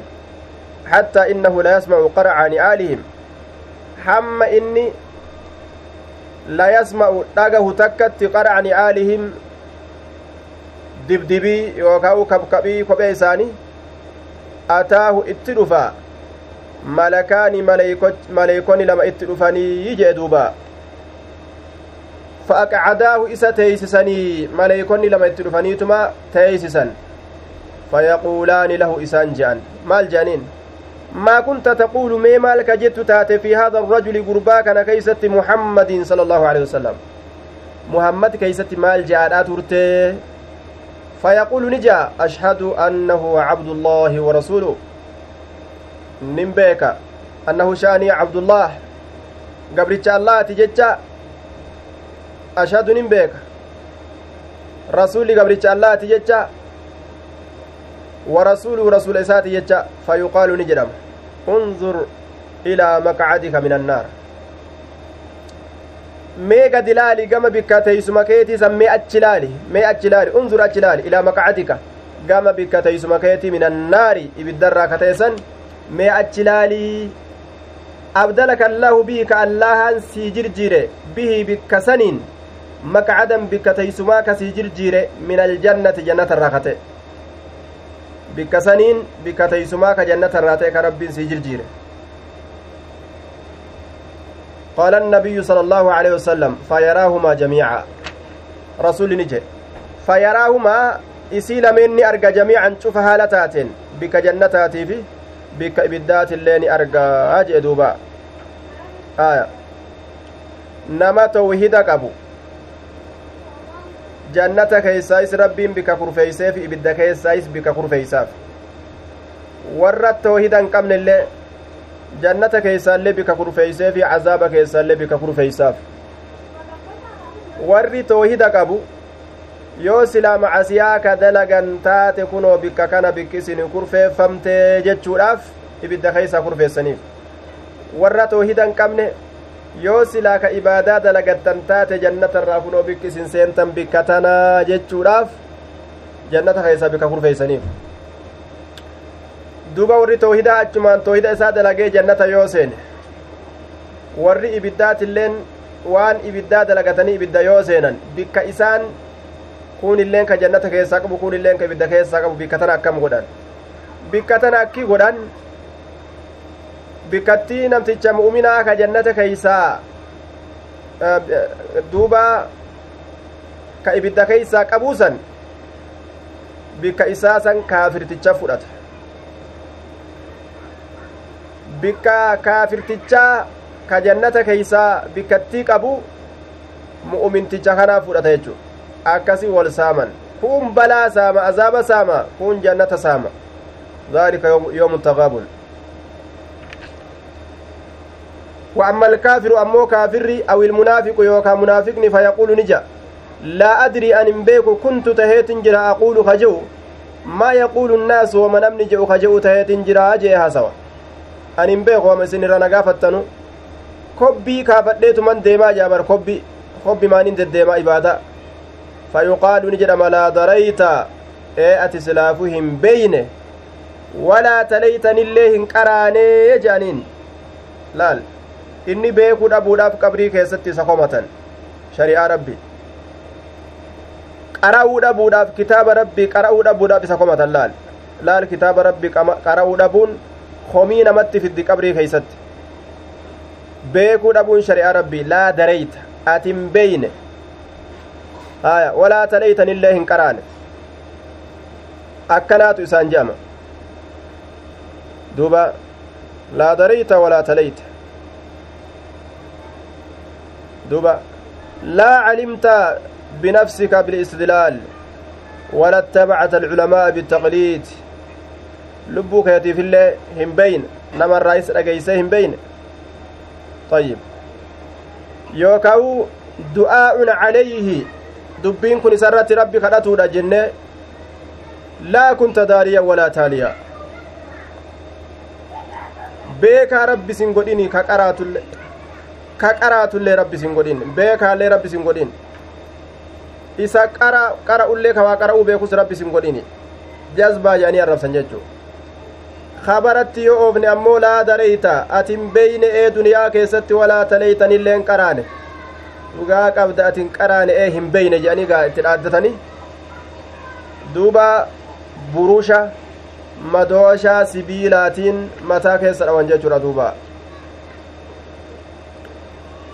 hattaa innahu la yasmacu qaraca ni'aalihim hamma inni la yasma'u dhagahu takkatti qaraca ni'aalihim dibdibii yookaa kabkabii kophee isaanii ataahu itti dhufa malakaani maleeykonni lama itti dhufanii jee duubaa فأقعداه إسا تيسسني ملائكوني لما يتلفنيتما تيسسا فيقولان له إسان جان مال جانين ما كنت تقول مي مالك جت تاتي في هذا الرجل قربا كان كيست محمد صلى الله عليه وسلم. محمد كيست مال جاء ترتي فيقول نجا أشهد أنه عبد الله ورسوله. نمبيك أنه شأني عبد الله. قبرتش الله تججا ashhadu nin beeka rasuulli gabricha allaati ilaa maqcadika min annaar mee gadi laali gama bikka teeysuma keetiisan mee achi laali mee achi laali unzur achi laali ilaa maqcadika gama bikka teeysuma keetii min annaari ibiddarraa ka teessan mee achi laalii abdalaka allaahu bihi ka allahan sii jirjiire bihi bikka saniin makcadan bikka teeysumaa kasii jirjiire min aljannati jannata irraa kate bikka saniin bikka teeysumaa ka jannata irraa ta'e ka rabbiin sii jirjiire قال النبي صلى الله عليه وسلم فيراهما جميعا رسول نجي فيراهما arga jamiican cufa haala taateen bikka jannataatii fi bikka ibiddaati illee ni argaa jee duuba aya nama tawhida qabu jannata keeysaayis rabbiin bika kurfeeyseef ibidda keessaayis bika kurfeeysaaf warra toohida hin qabne illee jannata keessaallee bika kurfeeyseef cazaaba keessaallee bika kurfeeysaaf warri toohida qabu yoo silaa macasiyaa ka dalagan taate kunoo bikka kana bikki isin kurfeeffamtee jechuudhaaf ibidda keeysaa kurfeessaniif warra toohida hin qabne yoo silaa ka ibaadaa dalagattan taate jannata irraa kunoo bikki isin seentan bikka tanaa jechuudhaaf jannata keessa bikka kurfeeysaniif duuba warri toohidaa achumaan toohida isaa dalagee jannata yoo seene warri ibiddaatilleen waan ibiddaa dalagatanii ibidda yoo seenan bikka isaan kun illeen ka jannata keessaa qabu kun illeen ka ibidda keessaa qabu bikka akkam godhan bikka akki godhan bikkattii namticha mu'uminaa ka jannata keeysaa duuba ka ibidda keeysaa qabuusan bikka isaa san kaafirticha fudhata bikka kaafirtichaa ka jannata keeysaa bikkattii qabu mu'uminticha kanaa fudhata jechu akkasi wal saaman kun balaa saama azaaba saama kun jannata saama ذلك يوم التغابن وأما الكافر أمو كافر أو المنافق يوكا منافقني فيقول نجا لا أدري أن بيك كنت تهيت جرا أقول خجو. ما يقول الناس ومن أمن جئ خجو تهيت جرا أجيها سوا أن بيك وما سنرى نقافتنو كبي كافديت من ديما جابر كبي كبي ما نند ديما إبادة. فيقال نجرا ما لا دريت. إيه أتسلافهم بينه. walaa talaytanillee hin qaraanee jedhaniin laal inni beekuu dhabuudhaaf qabrii keessatti isa komatan shari'aa rabbi qara'uu dhabuudhaaf kitaaba rabbii qara'uu dhabuudhaaf isa komatan laal laal kitaaba rabbii qara'uu dhabuun komii namatti fiddi qabrii keeysatti beekuu dhabuun shari'aa rabbii laa dareyta atin beeyne haya walaa talaytanillee hin qaraane akkanaatu isaan je'ama duuba laa darayta walaa talayta duuba laa calimta binafsika bilistidlaal wala attabacta alculamaaa bitaqliid lubbuu keetiif illee hin beeyne namarraa is dhageeysee hin beeyne طيب yookaa'u du'aa'un calayhi dubbiin kun isarratti rabbi kadhatuudha jenne laa kunta daariyan walaa taaliyaa beekaa rabbi sin godhini ka qaraatullee rabbi sin godhin beekaallee rabbi sin godhin isa qara qara'ullee ka waa qara'uu beekus rabbi sin godhini jazbaa jedhanii arrabsan jechuu kabaratti yoo oofne ammoo laa dareyta atin beeyne ee duniyaa keessatti walaa taleytanillee hin qaraane dhugaa qabda atin qaraane ee hin beeyne jedhanii gaa itti dhaaddatanii duuba burusha madooshaa sibiilaatiin mataa keessa dhawan jechuudha duuba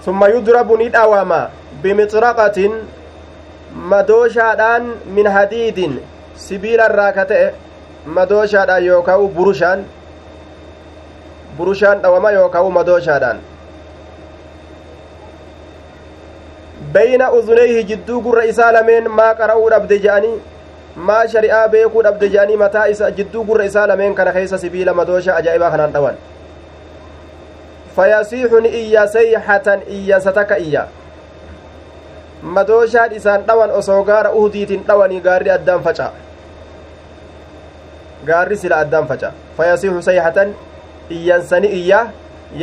summa yudrabu ni dhawama bimixraqatin madooshaadhaan min hadiidin sibiila irraa ka ta'e madooshaadhaan yookaa'u burushaan burushaan dhawama yookaa'u madooshaadhaan beyna uzuneyhi jidduu gurra isaa lameen maa qara'uu dhabde je'anii maa shari'aa beekuu dhabde jedhanii mataa isa jidduu gurra isaa lameen kana keessa sibiila madoosha ajaa'ibaa kanaan dhawan fayasiixu ni iyya sayxatan iyyansa takka iyya madooshaan isaan dhawan osoo gaara uhdiitiin dhawanii gaarri addaan faca gaarri sila addaan faca fayasiixu sayxatan iyyansani iyya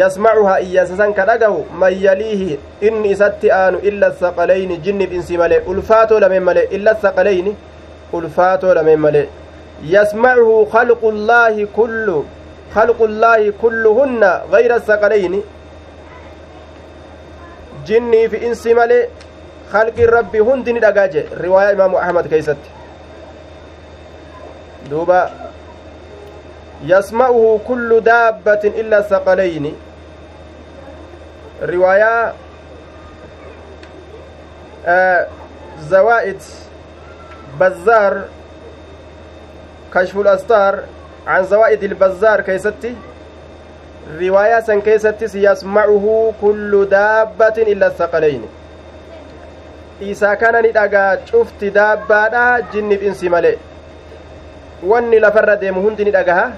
yasmacuhaa iyyansa san ka dhagahu man yaliihi inni isatti aanu illa saqalayni jinnif insi malee ulfaatoo lameen malee illa saqalayni ulfaatoo lameen malee yasmacuhu khalqu llaahi kullu llaahi kulluhunna gayra saqalayni jinnii fi insi malee khalqin rabbi hundi ni dhagaa je riwaayaa imaamu ahmad keeysatti duuba yasma'uhu kullu daabbatin illa saqalayni riwaayaa zawaa'id بزار كشف الأستار عن زوائد البزار كيستي رواية سن كيستي يسمعه كل دابة إلا الثقلين isaa kana ni dhagaa cufti daabbaadha jinniif insi malee wanni lafarra deemu hundi ni dhagaha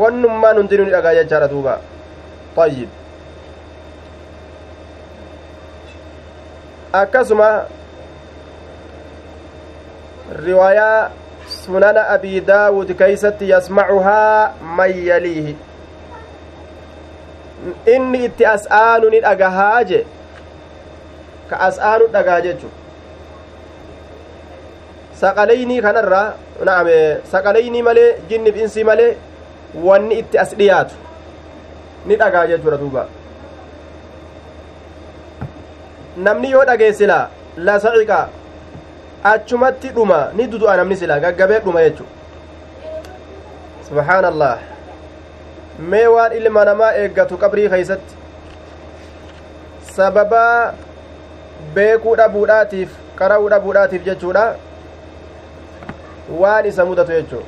wannummaan hundinuu ni dhagaa jechaadha duuba ayyib akkasuma riwaayaa sunana abii daawud keeysatti yasmacuhaa man yaliihi inni itti as aanu ni dhagahaa je ka as aanu dhagaa jechu saqalaynii kanarraa naame saqalaynii malee jinnif insii malee wanni itti as dhiyaatu ni dhagaa jechuudha duuba namni yoo dhageessilaa la saciqa achumatti dhuma ni dudu'a namni sila gaggabee dhuma jechu subhaanallah. Mee waan ilma namaa eeggatu qabrii keeysatti. Sababaa beekuu dhabuudhaatiif qara'uu dhabuudhaatiif jechuudha. Waan isa mudatu jechuu